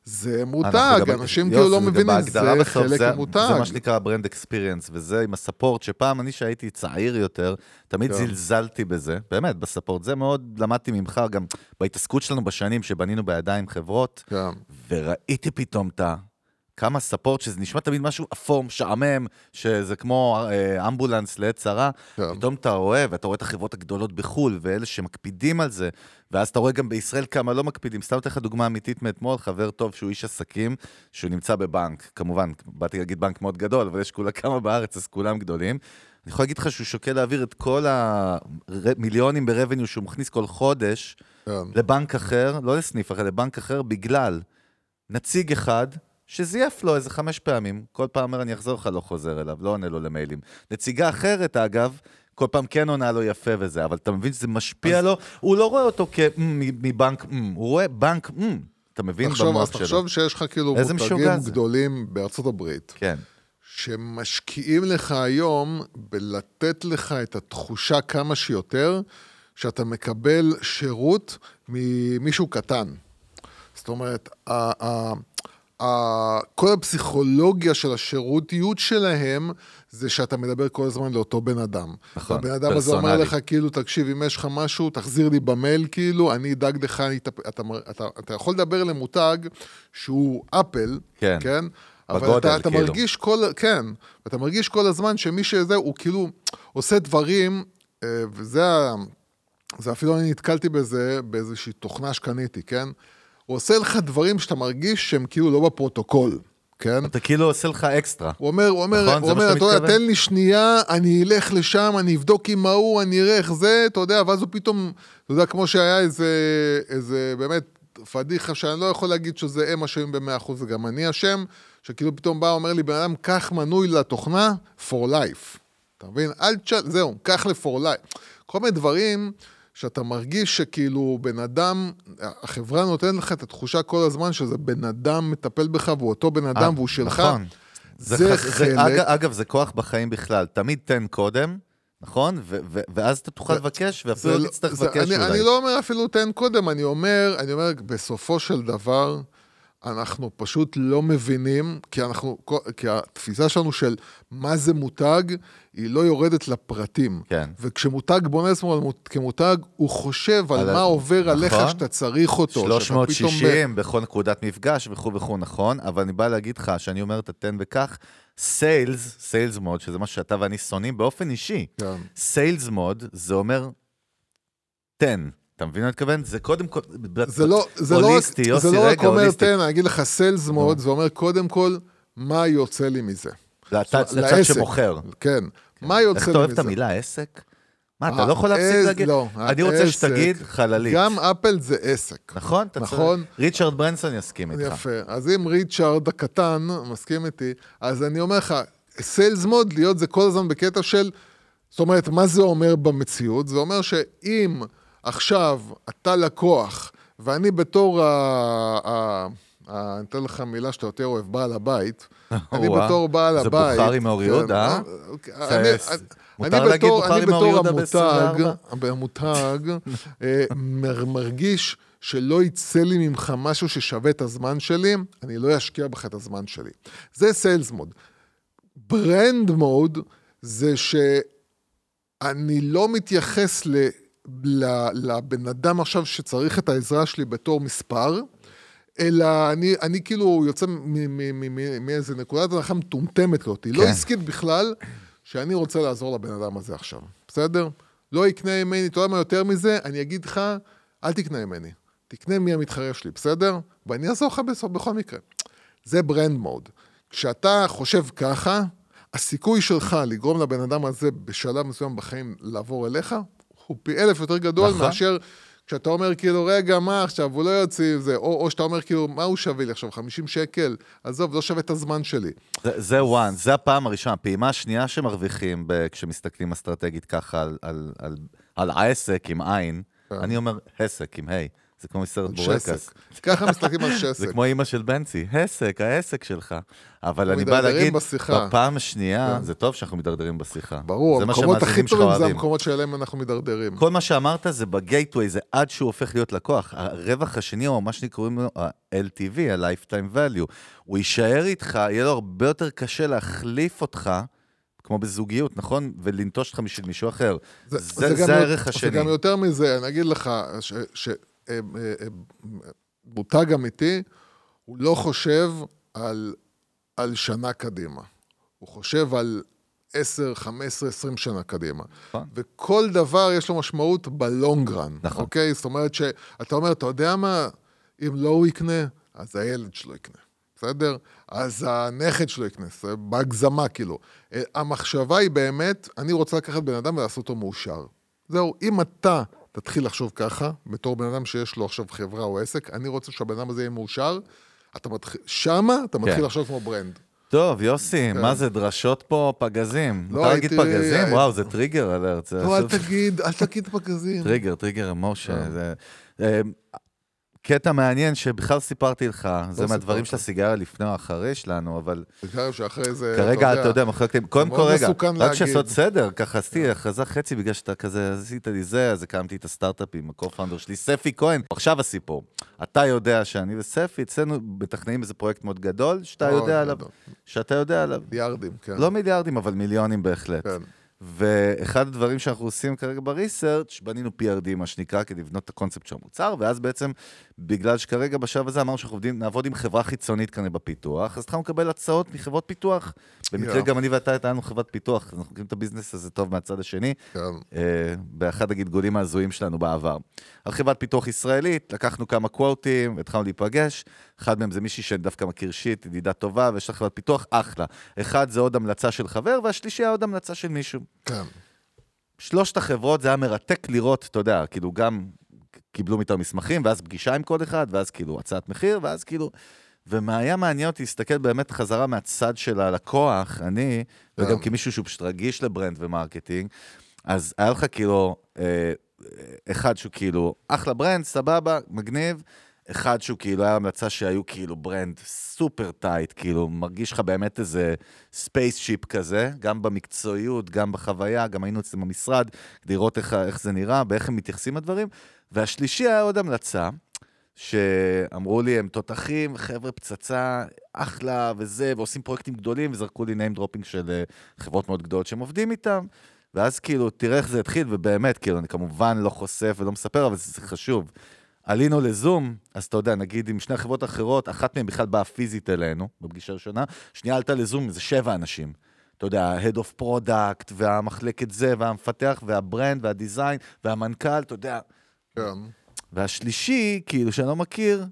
זה מותג, אנחנו גם- אנשים כאילו לא מבינים, זה חלק זה- ממותג. זה מה שנקרא brand experience, וזה עם הספורט, שפעם אני שהייתי צעיר יותר, תמיד כן. זלזלתי בזה, באמת, בספורט. זה מאוד למדתי ממך, גם בהתעסקות שלנו בשנים שבנינו בידיים חברות, כן. וראיתי פתאום את ה... כמה ספורט, שזה נשמע תמיד משהו אפור, משעמם, שזה כמו אה, אמבולנס לעת צרה, כן. פתאום אתה רואה, ואתה רואה את החברות הגדולות בחו"ל, ואלה שמקפידים על זה, ואז אתה רואה גם בישראל כמה לא מקפידים. סתם אתן לך דוגמה אמיתית מאתמול, חבר טוב שהוא איש עסקים, שהוא נמצא בבנק, כמובן, באתי להגיד בנק מאוד גדול, אבל יש כולה כמה בארץ, אז כולם גדולים. אני יכול להגיד לך שהוא שוקל להעביר את כל המיליונים ברבניו שהוא מכניס כל חודש כן. לבנק אחר, לא לסניף אחר, לבנק אחר, בגלל נציג אחד שזייף לו איזה חמש פעמים. כל פעם אומר, אני אחזור לך, לא חוזר אליו, לא עונה לו למיילים. נציגה אחרת, אגב, כל פעם כן עונה לו יפה וזה, אבל אתה מבין שזה משפיע אז- לו, הוא לא רואה אותו כמבנק, הוא רואה בנק, אתה מבין במוח אז שלו. תחשוב שיש לך כאילו מותגים. גדולים בארצות הברית, כן, שמשקיעים לך היום בלתת לך את התחושה כמה שיותר, שאתה מקבל שירות ממישהו קטן. זאת אומרת, ה- ה- כל הפסיכולוגיה של השירותיות שלהם, זה שאתה מדבר כל הזמן לאותו בן אדם. נכון, הבן אדם הזה אומר. לך, כאילו, תקשיב, אם יש לך משהו, תחזיר לי במייל, כאילו, אני אדאג לך, אני. אתה, מר- אתה, אתה יכול לדבר למותג שהוא אפל, כן. כן? אבל בגודל, אתה, אתה כאילו. מרגיש כל, כן, אתה מרגיש כל הזמן שמי שזה, הוא כאילו עושה דברים, אה, וזה. זה אפילו אני נתקלתי בזה באיזושהי תוכנה שקניתי, כן? הוא עושה לך דברים שאתה מרגיש שהם כאילו לא בפרוטוקול, כן? אתה כאילו עושה לך אקסטרה. הוא אומר, הוא אומר, נכון? הוא זה אומר, אתה יודע? תן לי שנייה, אני אלך לשם, אני אבדוק עם ההוא, אני אראה איך זה, אתה יודע, ואז הוא פתאום, אתה יודע, כמו שהיה איזה, איזה באמת פדיחה שאני לא יכול להגיד שזה הם אשמים במאה אחוז, וגם אני אשם, שכאילו פתאום בא, אומר לי, בן אדם, קח מנוי לתוכנה for life. אתה מבין? אל תשאל, זהו, קח ל-for life. כל מיני דברים שאתה מרגיש שכאילו בן אדם, החברה נותנת לך את התחושה כל הזמן שזה בן אדם מטפל בך, והוא אותו בן אדם, אה, והוא שלך. נכון. זה, זה חלק. אגב, אגב, זה כוח בחיים בכלל. תמיד תן קודם, נכון? ו- ו- ואז אתה תוכל זה- לבקש, זה ואפילו לא תצטרך זה- לבקש אולי. אני לא אומר אפילו תן קודם, אני אומר, אני אומר, בסופו של דבר, אנחנו פשוט לא מבינים, כי אנחנו, כי התפיסה שלנו של מה זה מותג, היא לא יורדת לפרטים. כן. וכשמותג בונה עצמו כמותג, הוא חושב על, על ה- מה עובר עליך נכון. שאתה צריך אותו. שאתה פתאום ב- 360 בכל נקודת מפגש וכו' וכו', נכון? אבל אני בא להגיד לך, שאני אומר את התן וכך, sales, sales mode, שזה מה שאתה ואני שונאים באופן אישי. כן. sales mode, זה אומר תן. אתה מבין מה אני מתכוון? זה קודם כל... זה לא, זה לא, הוליסטי, יוסי, זה לא רק אומר. תן, אני אגיד לך sales mode, זה אומר קודם כל, מה יוצא לי מזה. זה הצד. שמוכר. כן. מה יוצא איך לי אתה מזה? אוהב את המילה עסק? מה, אתה העז- לא יכול להפסיק להגיד? לא, אני רוצה העסק. שתגיד חללית. גם Apple זה עסק. נכון? אתה נכון. צודק. ריצ'רד ברנסון יסכים איתך. יפה. אז אם ריצ'ארד הקטן מסכים איתי, אז אני אומר לך, סיילס מוד להיות זה כל הזמן בקטע של, זאת אומרת, מה זה אומר במציאות? זה אומר שאם עכשיו אתה לקוח, ואני בתור ה... אה, אני אתן לך מילה שאתה יותר אוהב, בעל הבית. אני. בתור בעל זה הבית... בוכרי מאור יהודה, זה- אני- זה- אני- מותר אני להגיד בתור- בוכרי אני מאור בתור יהודה המותג, ב-24? המותג, אה, מר- מרגיש שלא יצא לי ממך משהו ששווה את הזמן שלי, אני לא אשקיע בך את הזמן שלי. זה סיילס מוד. ברנד מוד זה שאני לא מתייחס ל, לבן אדם עכשיו שצריך את העזרה שלי בתור מספר, אלא אני, אני כאילו יוצא מאיזה נקודת הנחה מטומטמת כזאת, לא כן. עסקית בכלל, שאני רוצה לעזור לבן אדם הזה עכשיו, בסדר? לא יקנה ממני, אתה יודע מה יותר מזה? אני אגיד לך, אל תקנה ממני, תקנה מהמתחרה שלי, בסדר? ואני אעזור לך בסוף בכל מקרה. זה ברנד מוד. כשאתה חושב ככה, הסיכוי שלך לגרום לבן אדם הזה בשלב מסוים בחיים לעבור אליך, הוא פי אלף יותר גדול נכון. מאשר כשאתה אומר כאילו, רגע, מה עכשיו, הוא לא יוצא עם זה, או, או שאתה אומר כאילו, מה הוא שווה לי עכשיו, 50 שקל? עזוב, לא שווה את הזמן שלי. זה- זה one, זה הפעם הראשונה. הפעימה השנייה שמרוויחים ב- כשמסתכלים אסטרטגית ככה על- על- על- על העסק עם עין, כן. אני אומר הסק עם היי. זה כמו מסרט בורקס. ככה מסתכלים על שסק. זה כמו אימא של בנצי, הסק, העסק שלך. אבל אני בא להגיד, בשיחה. בפעם השנייה, כן. זה טוב שאנחנו מידרדרים בשיחה. ברור, זה המקומות הכי טובים זה. המקומות שאליהם אנחנו מידרדרים. כל מה שאמרת זה בגייטווי, זה עד שהוא הופך להיות לקוח. הרווח השני, או מה שקוראים לו ה-LTV, ה-Lifetime Value, הוא יישאר איתך, יהיה לו הרבה יותר קשה להחליף אותך, כמו בזוגיות, נכון? ולנטוש אותך בשביל מישהו אחר. זה, זה, זה יותר- הערך השני. זה גם יותר מזה, אני אגיד לך, שמותג אמיתי, הוא לא חושב על, על שנה קדימה. הוא חושב על 10, 15, 20 שנה קדימה. נכון. וכל דבר יש לו משמעות בלונגרן, נכון. אוקיי? זאת אומרת שאתה אומר, אתה יודע מה, אם לא הוא יקנה, אז הילד שלו יקנה. בסדר? אז הנכד שלו יקנה, זה בהגזמה כאילו. אה, המחשבה היא באמת, אני רוצה לקחת בן אדם ולעשות אותו מאושר. זהו, אם אתה תתחיל לחשוב ככה, בתור בן אדם שיש לו עכשיו חברה או עסק, אני רוצה שהבן אדם הזה יהיה מאושר, אתה מתחיל, שמה אתה מתחיל כן. לחשוב כמו brand. טוב, יוסי, מה זה, דרשות פה, פגזים. לא, מותר להגיד הייתי- פגזים? וואו, זה trigger alert. לא, אל תגיד, אל תגיד פגזים. טריגר, טריגר אמושן. אה. זה... אה, קטע מעניין שבכלל סיפרתי לך, זה לא מהדברים סיפרת. של הסיגריה לפני או אחרי שלנו, אבל בעיקר שאחרי זה, כרגע, אתה יודע, מחלקת... קודם כל, רגע, רק. לעשות סדר, ככה עשיתי הכרזה חצי בגלל שאתה כזה, עשית לי זה, אז הקמתי את הסטארט-אפ עם ה-co-founder שלי, ספי כהן. עכשיו הסיפור. אתה יודע שאני וספי, אצלנו מתכננים איזה פרויקט מאוד גדול, שאתה יודע עליו. שאתה יודע עליו. מיליארדים, כן. לא מיליארדים, אבל מיליונים בהחלט. כן. ואחד הדברים שאנחנו עושים כרגע בריסרצ', בנינו PRD, מה שנקרא, כדי לבנות את הקונספט של המוצר, ואז בעצם, בגלל שכרגע בשלב הזה אמרנו שאנחנו עובדים, נעבוד עם חברה חיצונית כנראה בפיתוח, אז התחלנו לקבל הצעות מחברות פיתוח. במקרה יופי. גם אני ואתה הייתה חברת פיתוח, אז אנחנו מכירים את הביזנס הזה טוב מהצד השני, כן. אה, באחד הגלגולים ההזויים שלנו בעבר. על חברת פיתוח ישראלית, לקחנו כמה קוואטים, והתחלנו להיפגש. אחד מהם זה מישהי שאני דווקא מכיר שיט, ידידה טובה, ויש לה חברת פיתוח, אחלה. אחד זה עוד המלצה של חבר, והשלישי היה עוד המלצה של מישהו. כן. שלושת החברות, זה היה מרתק לראות, אתה יודע, כאילו גם קיבלו מאיתנו מסמכים, ואז פגישה עם כל אחד, ואז כאילו הצעת מחיר, ואז כאילו... והיה מעניין אותי להסתכל באמת חזרה מהצד של הלקוח, אני, וגם גם. כמישהו שהוא פשוט רגיש ל brand ו marketing, אז היה לך כאילו, אה, אחד שהוא כאילו, אחלה brand, סבבה, מגניב, אחד שהוא כאילו, היה המלצה שהיו כאילו brand super tight, כאילו, מרגיש לך באמת איזה spaceship כזה, גם במקצועיות, גם בחוויה, גם היינו אצלם במשרד, כדי לראות איך, איך זה נראה, באיך הם מתייחסים לדברים. והשלישי היה עוד המלצה, שאמרו לי, הם תותחים, חבר'ה פצצה, אחלה וזה, ועושים פרויקטים גדולים, וזרקו לי name dropping של אה, חברות מאוד גדולות שהם עובדים איתם. ואז כאילו, תראה איך זה התחיל, ובאמת, כאילו, אני כמובן לא חושף ולא מספר, אבל זה חשוב. עלינו לזום, אז אתה יודע, נגיד עם שני חברות אחרות, אחת מהן בכלל באה פיזית אלינו, בפגישה ראשונה, שנייה עלתה לזום, זה שבע אנשים. אתה יודע, ה-Head of Product, והמחלקת זה, והמפתח, והברנד, והדיזיין, והמנכ"ל, אתה יודע. כן. והשלישי, כאילו, שאני לא מכיר,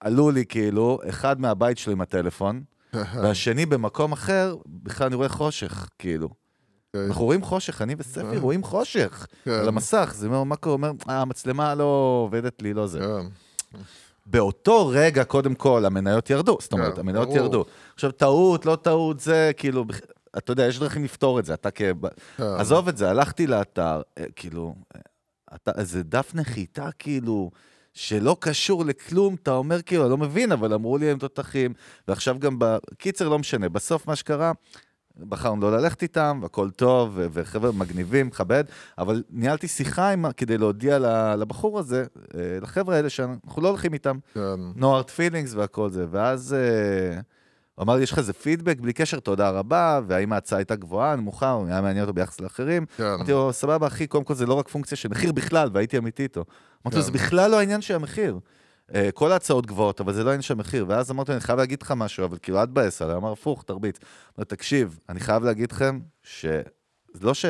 עלו לי כאילו, אחד מהבית שלו עם הטלפון, והשני במקום אחר, בכלל אני רואה חושך, כאילו. כן. אנחנו רואים חושך, אני וספי רואים חושך כן. על המסך. זה אומר, מה קורה? אומר, אה, המצלמה לא עובדת לי, לא זה. כן. באותו רגע, קודם כל, המניות ירדו. זאת אומרת, המניות. ירדו. עכשיו, טעות, לא טעות, זה כאילו, אתה יודע, יש דרכים לפתור את זה. אתה כ... עזוב את זה, הלכתי לאתר, אה, כאילו, אה, איזה דף נחיתה, כאילו, שלא קשור לכלום, אתה אומר כאילו, אני לא מבין, אבל אמרו לי הם תותחים, ועכשיו גם, בקיצר, לא משנה. בסוף מה שקרה, בחרנו לא ללכת איתם, הכל טוב, וחבר'ה מגניבים, מכבד, אבל ניהלתי שיחה עם, כדי להודיע לבחור הזה, אה, לחבר'ה האלה, שאנחנו לא הולכים איתם. כן. no hard feelings והכל זה. ואז אה, הוא אמר לי, יש לך איזה פידבק? בלי קשר, תודה רבה, והאם ההצעה הייתה גבוהה, נמוכה, הוא היה מעניין אותו ביחס לאחרים. כן. אמרתי לו, סבבה, אחי, קודם כל זה לא רק פונקציה של מחיר בכלל, והייתי אמיתי איתו. אמרתי לו, כן. זה בכלל לא העניין של המחיר. אה, כל ההצעות גבוהות, אבל זה לא העניין של המחיר. ואז אמרתי אני חייב להגיד לך משהו, אבל כאילו, אל תבאס עליי. אמר, הפוך, תרביץ. אמרתי, תקשיב, אני חייב להגיד לכם, שזה לא ש...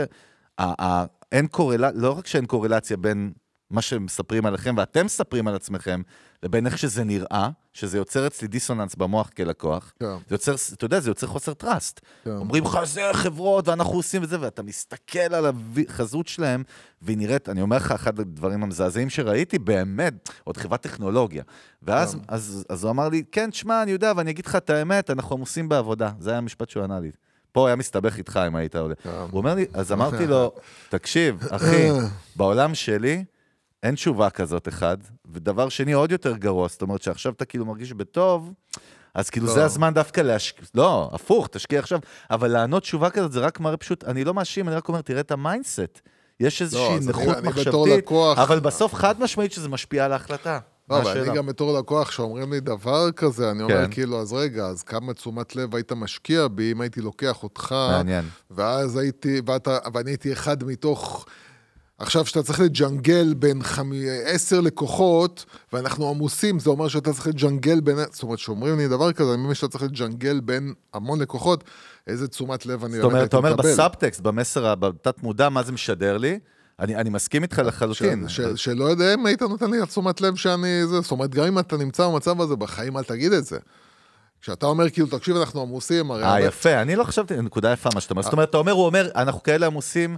אין קורלציה, לא רק שאין קורלציה בין מה שמספרים עליכם ואתם מספרים על עצמכם, לבין איך שזה נראה, שזה יוצר אצלי דיסוננס במוח כלקוח. כן. זה יוצר, אתה יודע, זה יוצר חוסר טראסט. כן. אומרים לך, זה חברות, ואנחנו עושים את זה, ואתה מסתכל על החזות שלהם, והיא נראית, אני אומר לך, אחד הדברים המזעזעים שראיתי, באמת, עוד חברת טכנולוגיה. ואז כן. אז, אז הוא אמר לי, כן, תשמע, אני יודע, ואני אגיד לך את האמת, אנחנו עמוסים בעבודה. זה היה המשפט שהוא ענה לי. פה הוא היה מסתבך איתך אם היית עולה. כן. הוא אומר לי, אז אמרתי לו, תקשיב, אחי, בעולם שלי אין תשובה כזאת, אחד, ודבר שני, עוד יותר גרוע, זאת אומרת שעכשיו אתה כאילו מרגיש בטוב, אז כאילו לא. זה הזמן דווקא להשקיע, לא, הפוך, תשקיע עכשיו, אבל לענות תשובה כזאת זה רק מראה פשוט, אני לא מאשים, אני רק אומר, תראה את ה mindset. יש איזושהי אז אני- נכות אני מחשבתית, לקוח- אבל בסוף חד משמעית שזה משפיע על ההחלטה. לא, אבל? אני גם בתור לקוח, שאומרים לי דבר כזה, אני אומר כן. כאילו, אז רגע, אז כמה תשומת לב היית משקיע בי אם הייתי לוקח אותך, מעניין. ואז הייתי, ואתה, ואני הייתי אחד מתוך... עכשיו, שאתה צריך לג'נגל בין חמי, עשר לקוחות, ואנחנו עמוסים, זה אומר שאתה צריך לג'נגל בין... זאת אומרת, כשאומרים לי דבר כזה, אני מבין שאתה צריך לג'נגל בין המון לקוחות, איזה תשומת לב אני זאת באמת אומרת, הייתי אתה אומר מקבל. בסאבטקסט, במסר, בתת מודע, מה זה משדר לי? אני אני מסכים איתך לחלוטין. ש, ש, שלא יודע אם היית נותן לי תשומת לב שאני... זה, זאת אומרת, גם אם אתה נמצא במצב הזה, בחיים אל תגיד את זה. כשאתה אומר, כאילו, תקשיב, אנחנו עמוסים, הרי... אה, יפה, אני לא חשבתי, נקודה יפה מה שאתה אומר. זאת אומרת, אתה אומר, הוא אומר, אנחנו כאלה עמוסים.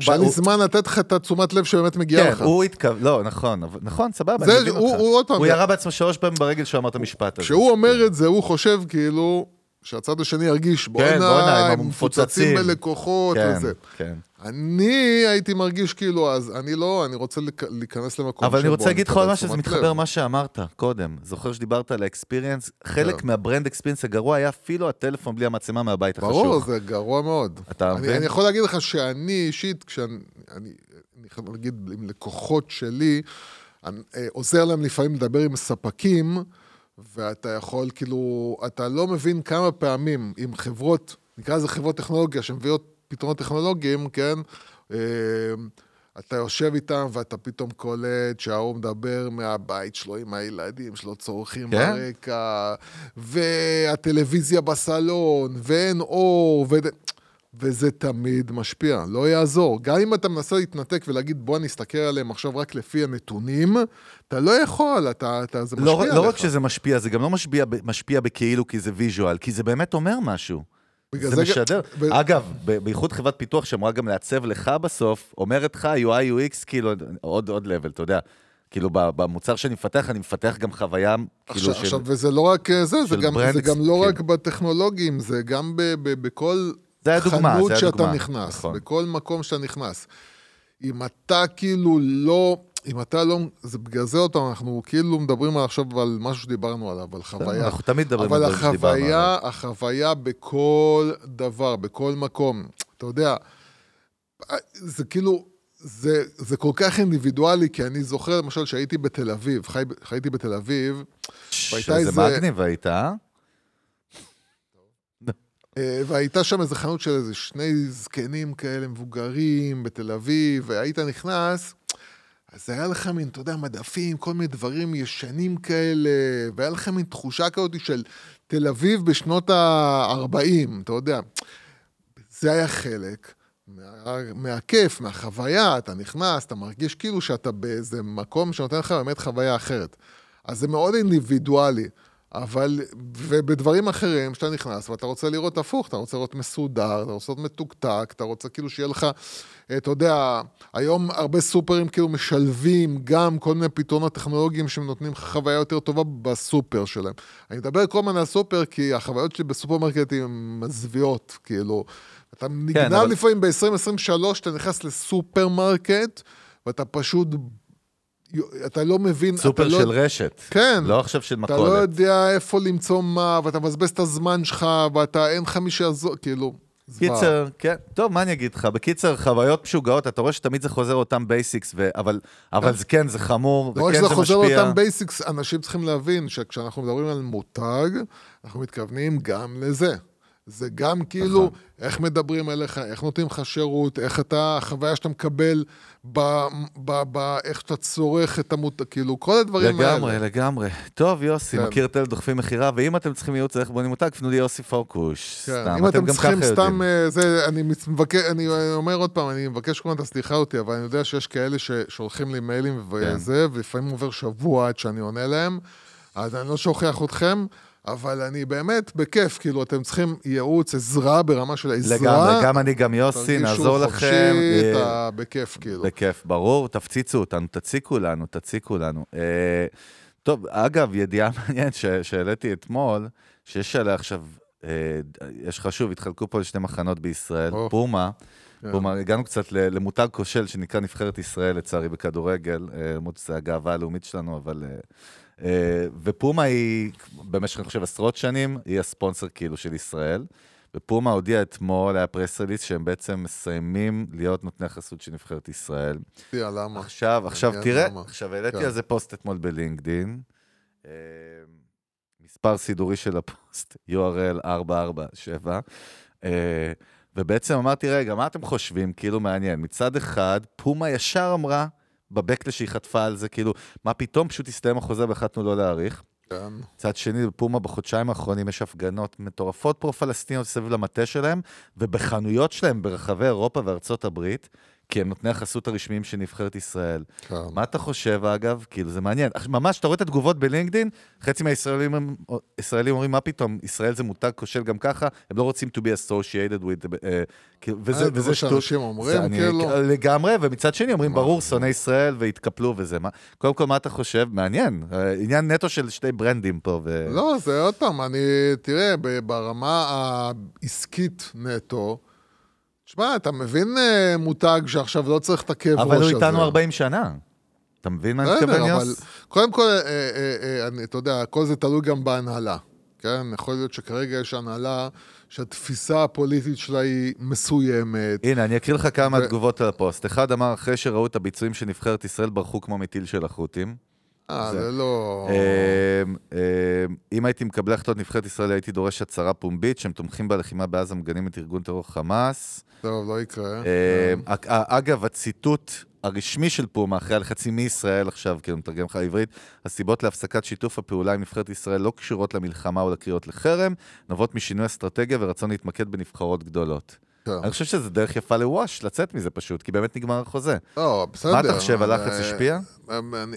שהיה לי הוא- זמן לתת לך את התשומת לב שבאמת מגיעה כן, לך. הוא התכוון, לא, נכון, נכון, סבבה, אני מבין אותך. הוא עוד פעם- הוא ירה בעצמו שלוש פעמים ברגל שהוא אמר את המשפט הזה. כשהוא אומר את זה, הוא חושב כאילו שהצד השני ירגיש, בואנה, בואנה, הם מפוצצים." בלקוחות כן, וזה. כן. אני הייתי מרגיש כאילו, אז אני לא, אני רוצה להיכ- להיכנס למקום אבל אני רוצה להגיד לך עוד משהו, זה מתחבר. למה שאמרת קודם. זוכר שדיברת על האקספיריאנס? חלק כן. מהברנד אקספיריאנס הגרוע היה אפילו הטלפון בלי המצלמה מהבית החשוך. ברור, זה גרוע מאוד. אתה מבין? אני יכול להגיד לך שאני אישית, כשאני, אני, יכול להגיד עם לקוחות שלי, אה, עוזר להם לפעמים לדבר עם ספקים, ואתה יכול כאילו, אתה לא מבין כמה פעמים עם חברות, נקרא לזה חברות טכנולוגיה, שמביאות פתרונות טכנולוגיים, כן? אה, אתה יושב איתם ואתה פתאום קולט שההוא מדבר מהבית שלו עם הילדים שלו, צורכים כן? ברקע, והטלוויזיה בסלון, ואין אור, ו... וזה תמיד משפיע, לא יעזור. גם אם אתה מנסה להתנתק ולהגיד, בוא נסתכל עליהם עכשיו רק לפי הנתונים, אתה לא יכול, אתה, אתה, זה משפיע לא, עליך. לא רק שזה משפיע, זה גם לא משפיע, משפיע בכאילו כי זה visual, כי זה באמת אומר משהו. זה משדר. ב- אגב, בייחוד חברת פיתוח שאמורה גם לעצב לך בסוף, אומרת לך UI UX, כאילו, עוד עוד level, אתה יודע. כאילו, במוצר שאני מפתח, אני מפתח גם חוויה, כאילו, עכשיו, של... עכשיו, וזה לא רק אה, זה, זה גם, ברנד זה גם לא כן. רק בטכנולוגיים, זה גם ב, ב, בכל זה היה דוגמה, חנות זה שאתה דוגמה, נכנס, נכון. בכל מקום שאתה נכנס. אם אתה כאילו לא, אם אתה לא, זה בגלל זה עוד פעם, אנחנו כאילו מדברים עכשיו על משהו שדיברנו עליו, על חוויה. אנחנו תמיד מדברים על אבל דברים שדיברנו החוויה, החוויה בכל דבר, בכל מקום, אתה יודע, זה כאילו, זה, זה כל כך אינדיבידואלי, כי אני זוכר למשל שהייתי בתל אביב, חי, חייתי בתל אביב, והייתה איזה איזה- מגניב היית, אה? אה, והייתה שם איזה חנות של איזה שני זקנים כאלה מבוגרים בתל אביב, והיית נכנס, אז היה לך מין, אתה יודע, מדפים, כל מיני דברים ישנים כאלה, והיה לך מין תחושה כזאת של תל אביב בשנות ה-40, אתה יודע. זה היה חלק מה, מהכיף, מהחוויה, אתה נכנס, אתה מרגיש כאילו שאתה באיזה מקום שנותן לך באמת חוויה אחרת. אז זה מאוד אינדיבידואלי, אבל, ובדברים אחרים, שאתה נכנס ואתה רוצה לראות הפוך, אתה רוצה לראות מסודר, אתה רוצה לראות מתוקתק, אתה רוצה כאילו שיהיה לך, אתה יודע, היום הרבה סופרים כאילו משלבים גם כל מיני פתרונות טכנולוגיים שנותנים לך חוויה יותר טובה בסופר שלהם. אני מדבר כל הזמן על סופר, כי החוויות שלי בסופרמרקטים הן מזוויעות, כאילו. אתה נגנב כן, אבל- לפעמים ב-2023, אתה נכנס לסופרמרקט, ואתה פשוט אתה לא מבין... סופר לא, של רשת. כן. לא עכשיו של אתה לא מכולת. יודע איפה למצוא מה, ואתה מבזבז את הזמן שלך, ואתה, אין לך מי שיעזור, כאילו... קיצר, כן. טוב, מה אני אגיד לך? בקיצר, חוויות משוגעות, אתה רואה שתמיד זה חוזר אותם basics, ו... אבל, אבל זה כן, זה חמור, לא רק וכן שזה זה חוזר משפיע. לאותם basics, אנשים צריכים להבין שכשאנחנו מדברים על מותג, אנחנו מתכוונים גם לזה. זה גם כאילו, נכון. איך מדברים אליך, איך נותנים לך שירות, איך אתה, החוויה שאתה מקבל, ב, ב, ב, איך שאתה צורך את המותג, כאילו, כל הדברים האלה. לגמרי, לגמרי. טוב, יוסי, כן. מכיר את אלה דוחפים מכירה, ואם אתם צריכים ייעוץ איך בונים מותג, פנו לי יוסי פוקוש. כן, סתם, אם אתם גם צריכים סתם. אה, זה, אני מבקש, אני אומר עוד פעם, אני מבקש כמובן את הסליחה אותי, אבל אני יודע שיש כאלה ששולחים לי מיילים כן. וזה, ולפעמים עובר שבוע עד שאני עונה להם, אז אני לא שוכח אתכם, אבל אני באמת, בכיף, כאילו, אתם צריכים ייעוץ, עזרה ברמה של עזרה. לגמרי, גם אני, גם יוסי, תרגישו נעזור חופשי, לכם. אה, אתה בכיף, כאילו. בכיף, ברור, תפציצו אותנו, תציקו לנו, תציקו לנו. אה, טוב, אגב, ידיעה מעניינת שהעליתי אתמול, שיש עליה עכשיו, אה, יש לך שוב, התחלקו פה לשני מחנות בישראל, או. פומה. כן. פומה, הגענו קצת למותג כושל שנקרא נבחרת ישראל, לצערי, בכדורגל, אה, למרות שזו הגאווה הלאומית שלנו, אבל... אה, אה, ופומה היא, במשך, אני חושב, עשרות שנים, היא הספונסר כאילו של ישראל. ופומה הודיע אתמול, היה פרס רליס, שהם בעצם מסיימים להיות נותני החסות של נבחרת ישראל. תראה, למה? עכשיו, עכשיו תראה, למה. עכשיו העליתי כן. על זה פוסט אתמול בלינקדין. אה, מספר סידורי של הפוסט, URL 447. אה, ובעצם אמרתי, רגע, מה אתם חושבים? כאילו מעניין. מצד אחד, פומה ישר אמרה, בבקלה שהיא חטפה על זה, כאילו, מה פתאום פשוט הסתיים החוזה והחלטנו לא להאריך. כן. מצד שני, בפומה בחודשיים האחרונים יש הפגנות מטורפות פרו-פלסטיניות סביב למטה שלהם, ובחנויות שלהם ברחבי אירופה וארצות הברית, כי הם נותני החסות הרשמיים של נבחרת ישראל. כן. מה אתה חושב, אגב? כאילו, זה מעניין. ממש, אתה רואה את התגובות בלינקדין, חצי מהישראלים ישראלים אומרים, מה פתאום, ישראל זה מותג כושל גם ככה, הם לא רוצים to be associated with, uh, כאילו, וזה, אה, וזה זה שטות. שאנשים אומרים, זה כאילו. לגמרי, ומצד שני אומרים, ברור, שונאי ישראל, והתקפלו וזה. מה- קודם כל, מה אתה חושב? מעניין. אה, עניין נטו של שתי ברנדים פה. ו... לא, זה עוד פעם, אני, תראה, ברמה העסקית נטו, תשמע, אתה מבין אה, מותג שעכשיו לא צריך את הכאב ראש הזה. אבל הוא איתנו 40 שנה. אתה מבין מה אני מתכוון, יוס? קודם כל, אה, אה, אני, אתה יודע, כל זה תלוי גם בהנהלה. כן, יכול להיות שכרגע יש הנהלה שהתפיסה הפוליטית שלה היא מסוימת. הנה, אני אקריא לך כמה ו- תגובות על הפוסט. אחד אמר, אחרי שראו את הביצועים של נבחרת ישראל, ברחו כמו מטיל של החות'ים. אה, זה- לא... אמ, אמ, אם הייתי מקבלי החלטות נבחרת ישראל, הייתי דורש הצהרה פומבית שהם תומכים בלחימה בעזה, מגנים את ארגון טרור חמאס. טוב, לא יקרה. אמ, אג- אגב, הציטוט הרשמי של פומה, אחרי הלחצים מישראל עכשיו, כאילו מתרגם לך לעברית, הסיבות להפסקת שיתוף הפעולה עם נבחרת ישראל לא קשורות למלחמה או לקריאות לחרם, נובעות משינוי אסטרטגיה ורצון להתמקד בנבחרות גדולות. כן. אני חושב שזה דרך יפה ל wash, לצאת מזה פשוט, כי באמת נגמר החוזה. לא, בסדר. מה אתה חושב, הלחץ אה, השפיע? אני-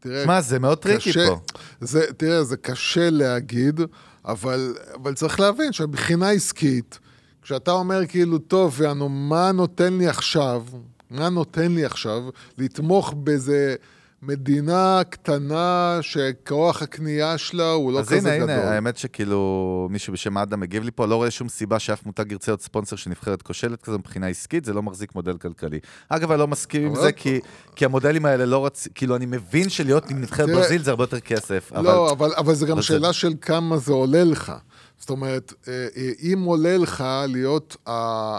תראה, מה, זה מאוד tricky פה. זה, תראה, זה קשה להגיד, אבל, אבל צריך להבין שמבחינה עסקית, כשאתה אומר כאילו, טוב, יענו, מה נותן לי עכשיו, מה נותן לי עכשיו לתמוך באיזה מדינה קטנה שכוח הקנייה שלה הוא לא אז כזה הנה, גדול. הנה, האמת שכאילו מישהו בשם אדם מגיב לי פה, לא רואה שום סיבה שאף מותג ירצה להיות ספונסר של נבחרת כושלת כזו מבחינה עסקית, זה לא מחזיק מודל כלכלי. אגב, אני לא מסכים עם זה, כי, כי המודלים האלה לא רצ... כאילו, אני מבין שלהיות עם נבחרת ברזיל זה הרבה יותר כסף, אבל... לא, אבל, אבל זה גם אבל זה- שאלה של כמה זה עולה לך. זאת אומרת, אה, אה, אם עולה לך להיות, ה- אה,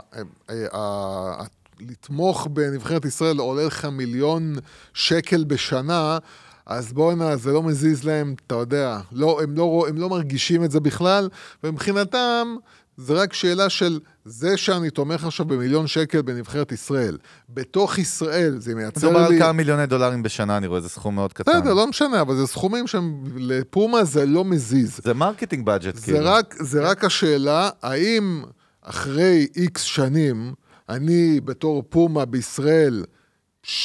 אה, ה- לתמוך בנבחרת ישראל עולה לך מיליון שקל בשנה, אז בואנה, זה לא מזיז להם, אתה יודע, לא, הם, לא, הם לא מרגישים את זה בכלל, ומבחינתם, זה רק שאלה של זה שאני תומך עכשיו במיליון שקל בנבחרת ישראל. בתוך ישראל זה מייצר מדובר לי... על כמה מיליוני דולרים בשנה, אני רואה, זה סכום מאוד קטן. בסדר, לא משנה, אבל זה סכומים שהם, לפומה זה לא מזיז. זה marketing budget, כאילו. רק, זה רק השאלה, האם אחרי איקס שנים, אני בתור פומה בישראל,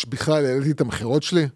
בכלל העליתי את המכירות שלי?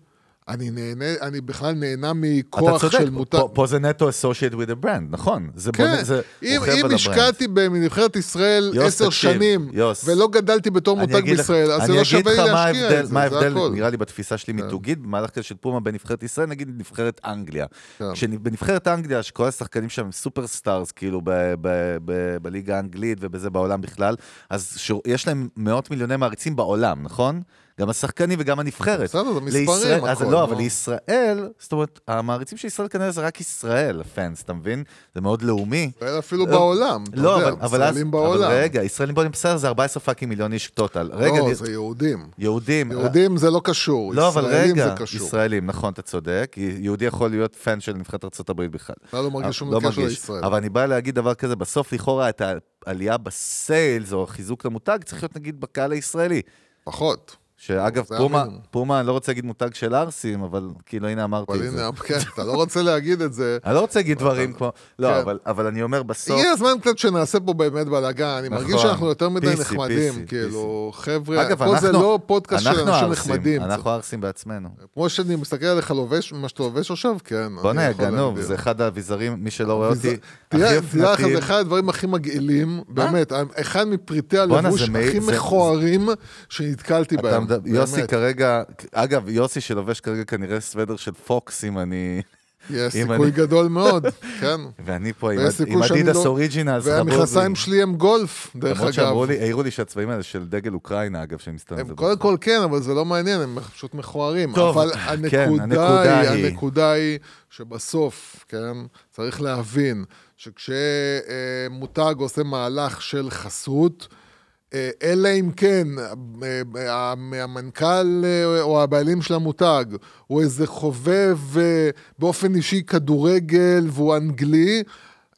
אני נהנה, אני בכלל נהנה אתה מכוח צודק, של מותג. פה, פה זה נטו associate with a brand, נכון. זה כן, בונה, זה אם, אם השקעתי בנבחרת ישראל עשר שנים, יוס. ולא גדלתי בתור מותג בישראל, אז זה לא שווה לי מה להשקיע ההבדל- את זה, מה זה ההבדל, הכל. נראה לי, בתפיסה שלי מיתוגית, במהלך כזה של פומה בנבחרת ישראל, נגיד נבחרת אנגליה. כן. כשבנבחרת אנגליה, שכל השחקנים שם הם superstars, כאילו, ב- ב- ב- בליגה האנגלית ובזה בעולם בכלל, אז יש להם מאות מיליוני מעריצים בעולם, נכון? גם השחקנים וגם הנבחרת. בסדר, זה מספרים, לישראל- אז הכל, לא, נו. אבל לישראל, זאת אומרת, המעריצים של ישראל כנראה זה רק ישראל, ה fans, אתה מבין? זה מאוד לאומי. ישראל אפילו בעולם, אתה לא, יודע, אבל, אבל אז... ישראלים אבל בעולם. רגע, ישראלים בעולם, בסדר, זה 14 fucking מיליון איש total. רגע, לא, אני- זה יהודים. יהודים. יהודים זה לא קשור, לא, אבל ישראלים רגע, זה קשור. ישראלים, נכון, אתה צודק. יהודי יכול להיות fan של נבחרת ארה"ב בכלל. אתה לא מרגיש שום לא קשר. לישראל. אבל אני בא להגיד דבר כזה, בסוף לכאורה את העלייה בסיילס או החיזוק למותג צריך להיות נגיד בקהל הישראלי. פחות. שאגב, פומה. פומה, אני לא רוצה להגיד מותג של ערסים, אבל כאילו, הנה אמרתי אבל את זה. הנה, כן, אתה לא רוצה להגיד את זה. אני לא רוצה להגיד דברים כמו... לא, כן. אבל- אבל אני אומר בסוף... הגיע הזמן קצת שנעשה פה באמת בלאגן, אני מרגיש נכון. שאנחנו יותר מדי נחמדים, כאילו, חבר'ה, פה זה לא פודקאסט של אנשים נחמדים. אנחנו ערסים בעצמנו. כמו שאני מסתכל עליך לובש, מה שאתה לובש עכשיו, כן. בוא'נה, גנוב. זה אחד האביזרים, מי שלא רואה אותי, הכי אופנתיים. זה אחד הדברים הכי מגעילים, באמת, אחד מפריטי הלבוש הכי מכוערים שנתקלתי בהם. יוסי. כרגע, אגב, יוסי שלובש כרגע כנראה סוודר של פוקס, אם אני... יש סיכוי גדול מאוד, כן. ואני פה עם אדידס אוריג'ינלס, והמכנסיים שלי הם גולף, דרך למרות אגב. שאמרו לי, העירו לי שהצבעים האלה של דגל אוקראינה, אגב, שהם מסתובבים. הם קודם כל כן, אבל זה לא מעניין, הם פשוט מכוערים. טוב, אבל כן, הנקודה היא, הנקודה היא שבסוף, כן, צריך להבין שכשמותג עושה מהלך של חסות, אה, אלא אם כן אה, אה, המנכ"ל אה, או הבעלים של המותג הוא איזה חובב אה, באופן אישי כדורגל והוא אנגלי,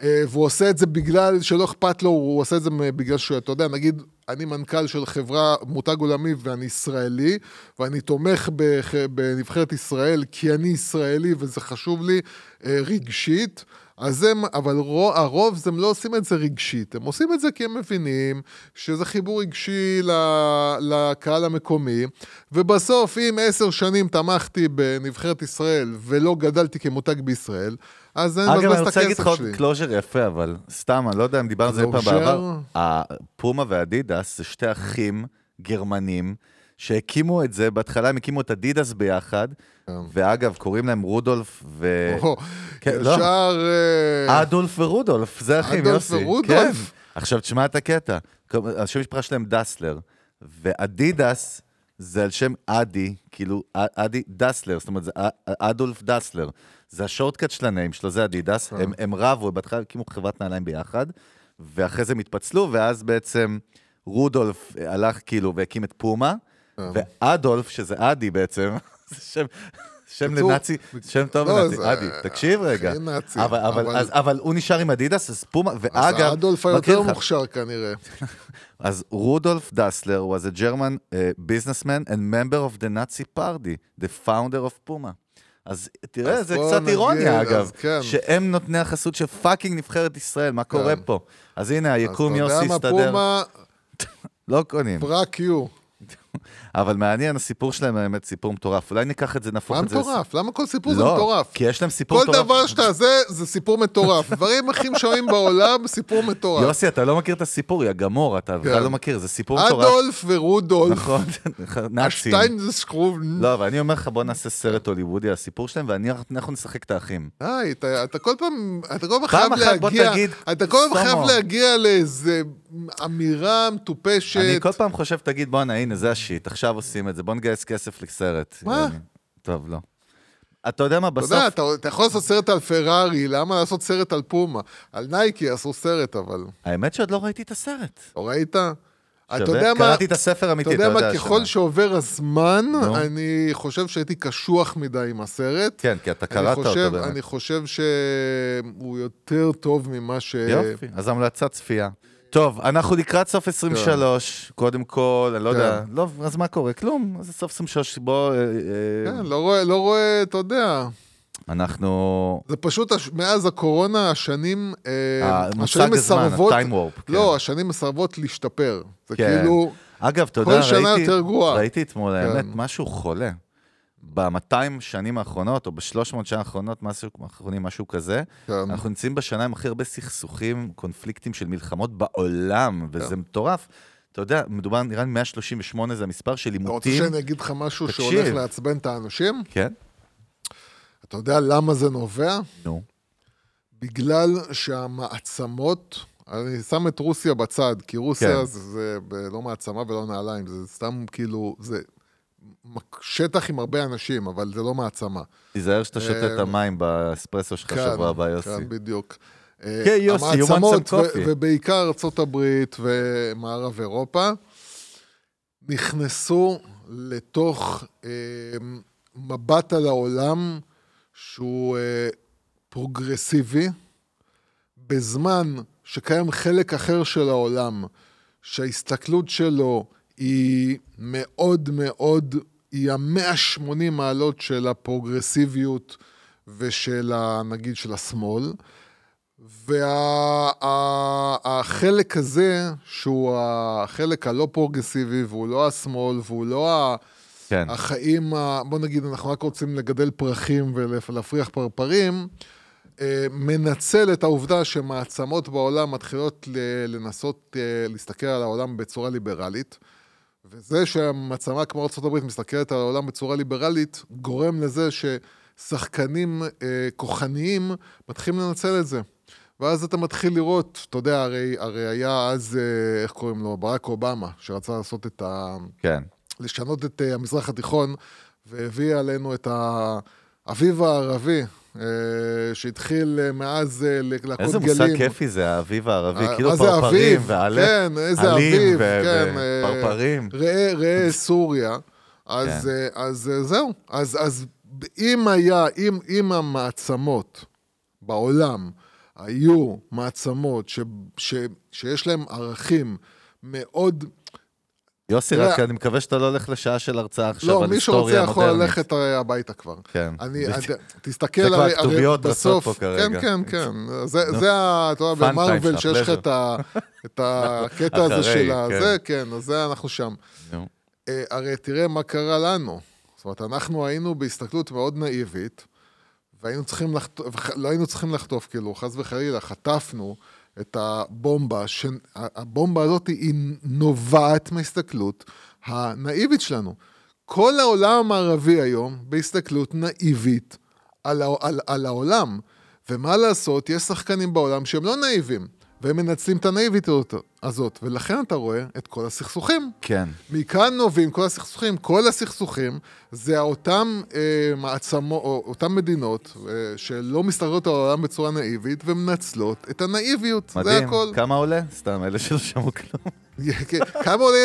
אה, והוא עושה את זה בגלל שלא אכפת לו, הוא עושה את זה בגלל שהוא, אתה יודע, נגיד, אני מנכ"ל של חברה, מותג עולמי ואני ישראלי, ואני תומך בח- בנבחרת ישראל כי אני ישראלי וזה חשוב לי אה, רגשית. אז הם, אבל רוב, הרוב הם לא עושים את זה רגשית, הם עושים את זה כי הם מבינים שזה חיבור רגשי ל- לקהל המקומי, ובסוף אם עשר שנים תמכתי בנבחרת ישראל ולא גדלתי כמותג בישראל, אז אני אגב, מבזבז אני את רוצה להגיד לך הכסף עוד שלי. closure יפה, אבל סתם, אני לא יודע אם דיברנו על זה פעם? בעבר. הפומה ואדידס זה שתי אחים גרמנים. שהקימו את זה, בהתחלה הם הקימו את אדידס ביחד, ואגב, קוראים להם רודולף ו... כן, לא. ישר... אה, אדולף ורודולף, זה אחים, אדולף יוסי. ורודולף? כן. עכשיו, תשמע את הקטע. השם משפחה שלהם דסלר, ואדידס זה על שם אדי, כאילו, אדי דסלר, זאת אומרת, זה אדולף דסלר. זה השורטקאט של הנעים שלו, זה אדידס. הם, הם רבו, בהתחלה הקימו חברת נעליים ביחד, ואחרי זה הם התפצלו, ואז בעצם רודולף הלך כאילו והקים את פומה, ואדולף, שזה אדי בעצם, זה שם... שם לנאצי, שם טוב לא, לנאצי, אדי, תקשיב רגע. אבל, אז, הוא נשאר עם אדידס, אז פומה, אז ואגב, אדולף מכיר היותר לך- מוכשר כנראה. אז Rudolf Dassler was a German uh, businessman and member of the Nazi party, the founder of Puma. אז תראה, אז זה קצת נגיד, אירוניה, אז אגב, כן. שהם נותני החסות של פאקינג נבחרת ישראל, מה קורה פה? אז הנה, אז היקום אתה יוסי יודע מה, הסתדר, פומה, לא קונים. פרק יו. אבל מעניין, הסיפור שלהם באמת סיפור מטורף. אולי ניקח את זה, נהפוך מה את זה... מטורף? למה כל סיפור זה לא, מטורף? כי יש להם סיפור כל מטורף. דבר שאתה זה, זה סיפור מטורף. דברים הכי משונים בעולם, סיפור מטורף. יוסי, אתה לא מכיר את הסיפור, יא גמור, אתה בכלל כן. לא מכיר, זה סיפור מטורף. אדולף ורודולף, נכון, נאצים. השטיינזסקרוב. לא, אבל אני אומר לך, בוא נעשה סרט הוליוודי על הסיפור שלהם, ואנחנו נשחק את האחים. היי, אתה, אתה כל פעם, כל חייב להגיע, אתה כל פעם. חייב להגיע לאיזה אמירה מטופשת. אני כל פעם חושב, תגיד, בואנה, הנה, זה השיט, עכשיו עושים את זה, בוא נגייס כסף לסרט. מה? טוב, לא. אתה יודע מה, אתה בסוף... יודע, אתה, אתה יכול לעשות סרט על פרארי, למה לעשות סרט על פומה? על נייקי עשו סרט, אבל... האמת שעוד לא ראיתי את הסרט. לא ראית? אתה? יודע מה, קראתי את הספר אתה האמיתי, יודע מה, ככל. שעובר הזמן. אני חושב שהייתי קשוח מדי עם הסרט. כן, כי אתה קראת אותו באמת. אני חושב שהוא יותר טוב ממה ש... יופי, אז המלצת צפייה. טוב, אנחנו לקראת סוף 23, קודם כל, אני לא יודע, כן. לא, אז מה קורה? כלום, אז סוף 23, בוא, אה, אה, כן, לא רואה, לא רואה, אתה יודע. אנחנו... זה פשוט, מאז הקורונה, השנים, אה, המושג השנים הזמן, מסרבות... ה-time warp, כן. לא, השנים מסרבות להשתפר. זה כן. כאילו... אגב, אתה כל יודע, שנה ראיתי, יותר גרועה. ראיתי אתמול, כן. האמת, משהו חולה. ב-200 שנים האחרונות, או ב-300 שנים האחרונות, משהו, האחרונים, משהו כזה, כן. אנחנו נמצאים בשנה עם הכי הרבה סכסוכים, קונפליקטים של מלחמות בעולם, וזה כן. מטורף. אתה יודע, מדובר, נראה לי 138 זה המספר של אתה רוצה עימותים. שאני אגיד לך משהו תקשיב. שהולך לעצבן את האנשים? כן? אתה יודע למה זה נובע? נו. בגלל שהמעצמות, אני שם את רוסיה בצד, כי רוסיה כן. זה, זה לא מעצמה ולא נעליים, זה סתם כאילו, זה שטח עם הרבה אנשים, אבל זה לא מעצמה. תיזהר שאתה שותה את אה, המים באספרסו שלך כן, שבוע הבא, יוסי. כן, בדיוק. אה, כן, יוסי, you want some coffee. ובעיקר ארה"ב ומערב אירופה, נכנסו לתוך אה, מבט על העולם שהוא פרוגרסיבי, בזמן שקיים חלק אחר של העולם, שההסתכלות שלו היא מאוד מאוד, היא המאה שמונים מעלות של הפרוגרסיביות ושל, ה, נגיד, של השמאל. והחלק הזה, שהוא החלק הלא פרוגרסיבי, והוא לא השמאל, והוא לא ה... כן. החיים, ה- בוא נגיד, אנחנו רק רוצים לגדל פרחים ולהפריח פרפרים, אה, מנצל את העובדה שמעצמות בעולם מתחילות לנסות אה, להסתכל על העולם בצורה ליברלית, וזה שהמעצמה כמו ארה"ב מסתכלת על העולם בצורה ליברלית, גורם לזה ששחקנים אה, כוחניים מתחילים לנצל את זה. ואז אתה מתחיל לראות, אתה יודע, הרי, הרי היה אז, אה, איך קוראים לו, ברק אובמה, שרצה לעשות את ה... כן. לשנות את אה, המזרח התיכון, והביא עלינו את האביב הערבי, שהתחיל אה, מאז אה, איזה גלים. מושג כיפי זה, האביב הערבי, אה, כאילו פרפרים? ועלה, כן, איזה אביב, ו- כן. אה, ופרפרים. ראה, ראה סוריה. אז, כן. אה, אז אה, זהו, אז, אז אם היה, אם, אם המעצמות בעולם היו מעצמות ש, ש, שיש להן ערכים מאוד יוסי, רק אני מקווה שאתה לא הולך לשעה של הרצאה עכשיו לא, על מי שרוצה היסטוריה יכול מודרנית. ללכת הרי הביתה כבר. כן. אני. אתה- תסתכל, זה כבר הכתוביות הרי רצות פה כרגע. כן, כן, כן. זה. אתה יודע, במרוויל שיש לך. את, הקטע הזה של ה... כן. זה, כן, אז זה אנחנו שם. אה, הרי תראה מה קרה לנו. זאת אומרת, אנחנו היינו בהסתכלות מאוד נאיבית, והיינו צריכים לחטוף, לא היינו צריכים לחטוף, כאילו, חס וחלילה, חטפנו את הבומבה, שהבומבה הזאת היא נובעת מההסתכלות הנאיבית שלנו. כל העולם המערבי היום בהסתכלות נאיבית על, על, על העולם. ומה לעשות, יש שחקנים בעולם שהם לא נאיבים, והם מנצלים את הנאיבית הזאת- הזאת, ולכן אתה רואה את כל הסכסוכים. כן. מכאן נובעים כל הסכסוכים. כל הסכסוכים זה אותם אה, מעצמות, או אותן מדינות אה, שלא מסתכלות על העולם בצורה נאיבית ומנצלות את הנאיביות. זה מדהים. הכל. כמה עולה? סתם, אלה שלא שמעו כלום. כן. כמה עולה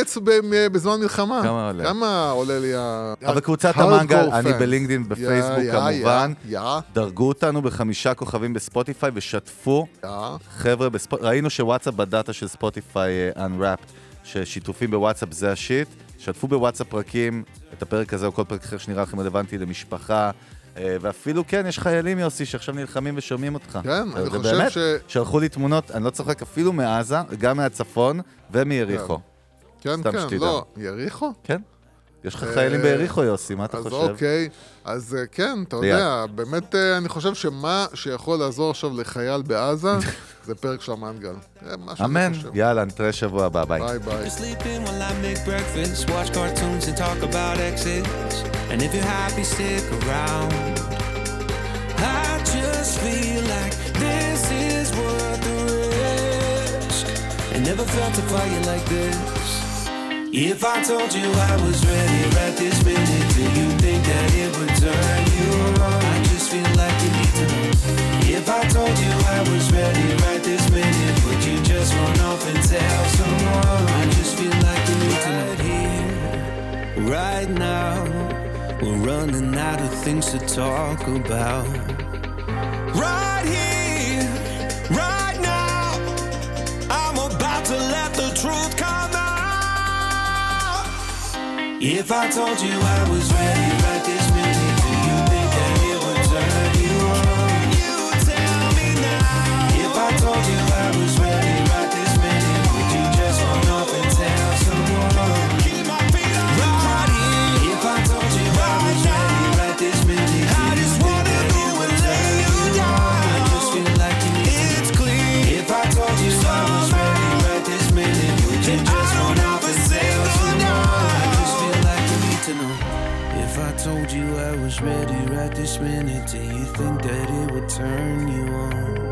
בזמן מלחמה? כמה עולה? כמה עולה לי ה... אבל קבוצת המנגל, אני. בלינקדאין, בפייסבוק כמובן. דרגו אותנו בחמישה כוכבים בספוטיפיי ושתפו. חבר'ה. ראינו שוואטסאפ בדאטה של ספוטיפיי uh, Unwrapped, ששיתופים בוואטסאפ זה ה shit. שתפו בוואטסאפ פרקים, את הפרק הזה או כל פרק אחר שנראה לכם רלוונטי למשפחה. אה, ואפילו כן, יש חיילים, יוסי, שעכשיו נלחמים ושומעים אותך. כן, אני זה חושב באמת, ש- שלחו לי תמונות, אני לא צוחק, אפילו מעזה, גם מהצפון ומיריחו. כן, כן, שתדע. לא, יריחו? כן? יש לך אה, חיילים ביריחו, יוסי, מה אתה אז חושב? אוקיי, אז אה, כן, אתה. יודע, באמת אה, אני חושב שמה שיכול לעזור עכשיו לחייל בעזה, זה פרק של המנגל. אמן. יאללה, נתראה שבוע הבא, ביי. ביי ביי. I never felt a fire like this. If I told you I was ready right this minute, do you think that it would turn you on? I just feel like you need to know. If I told you I was ready right this minute, would you just run off and tell someone? I just feel like you need to know. Right here, right now, we're running out of things to talk about. Right here, If I told you I was ready told you I was ready right this minute, do you think that it would turn you on?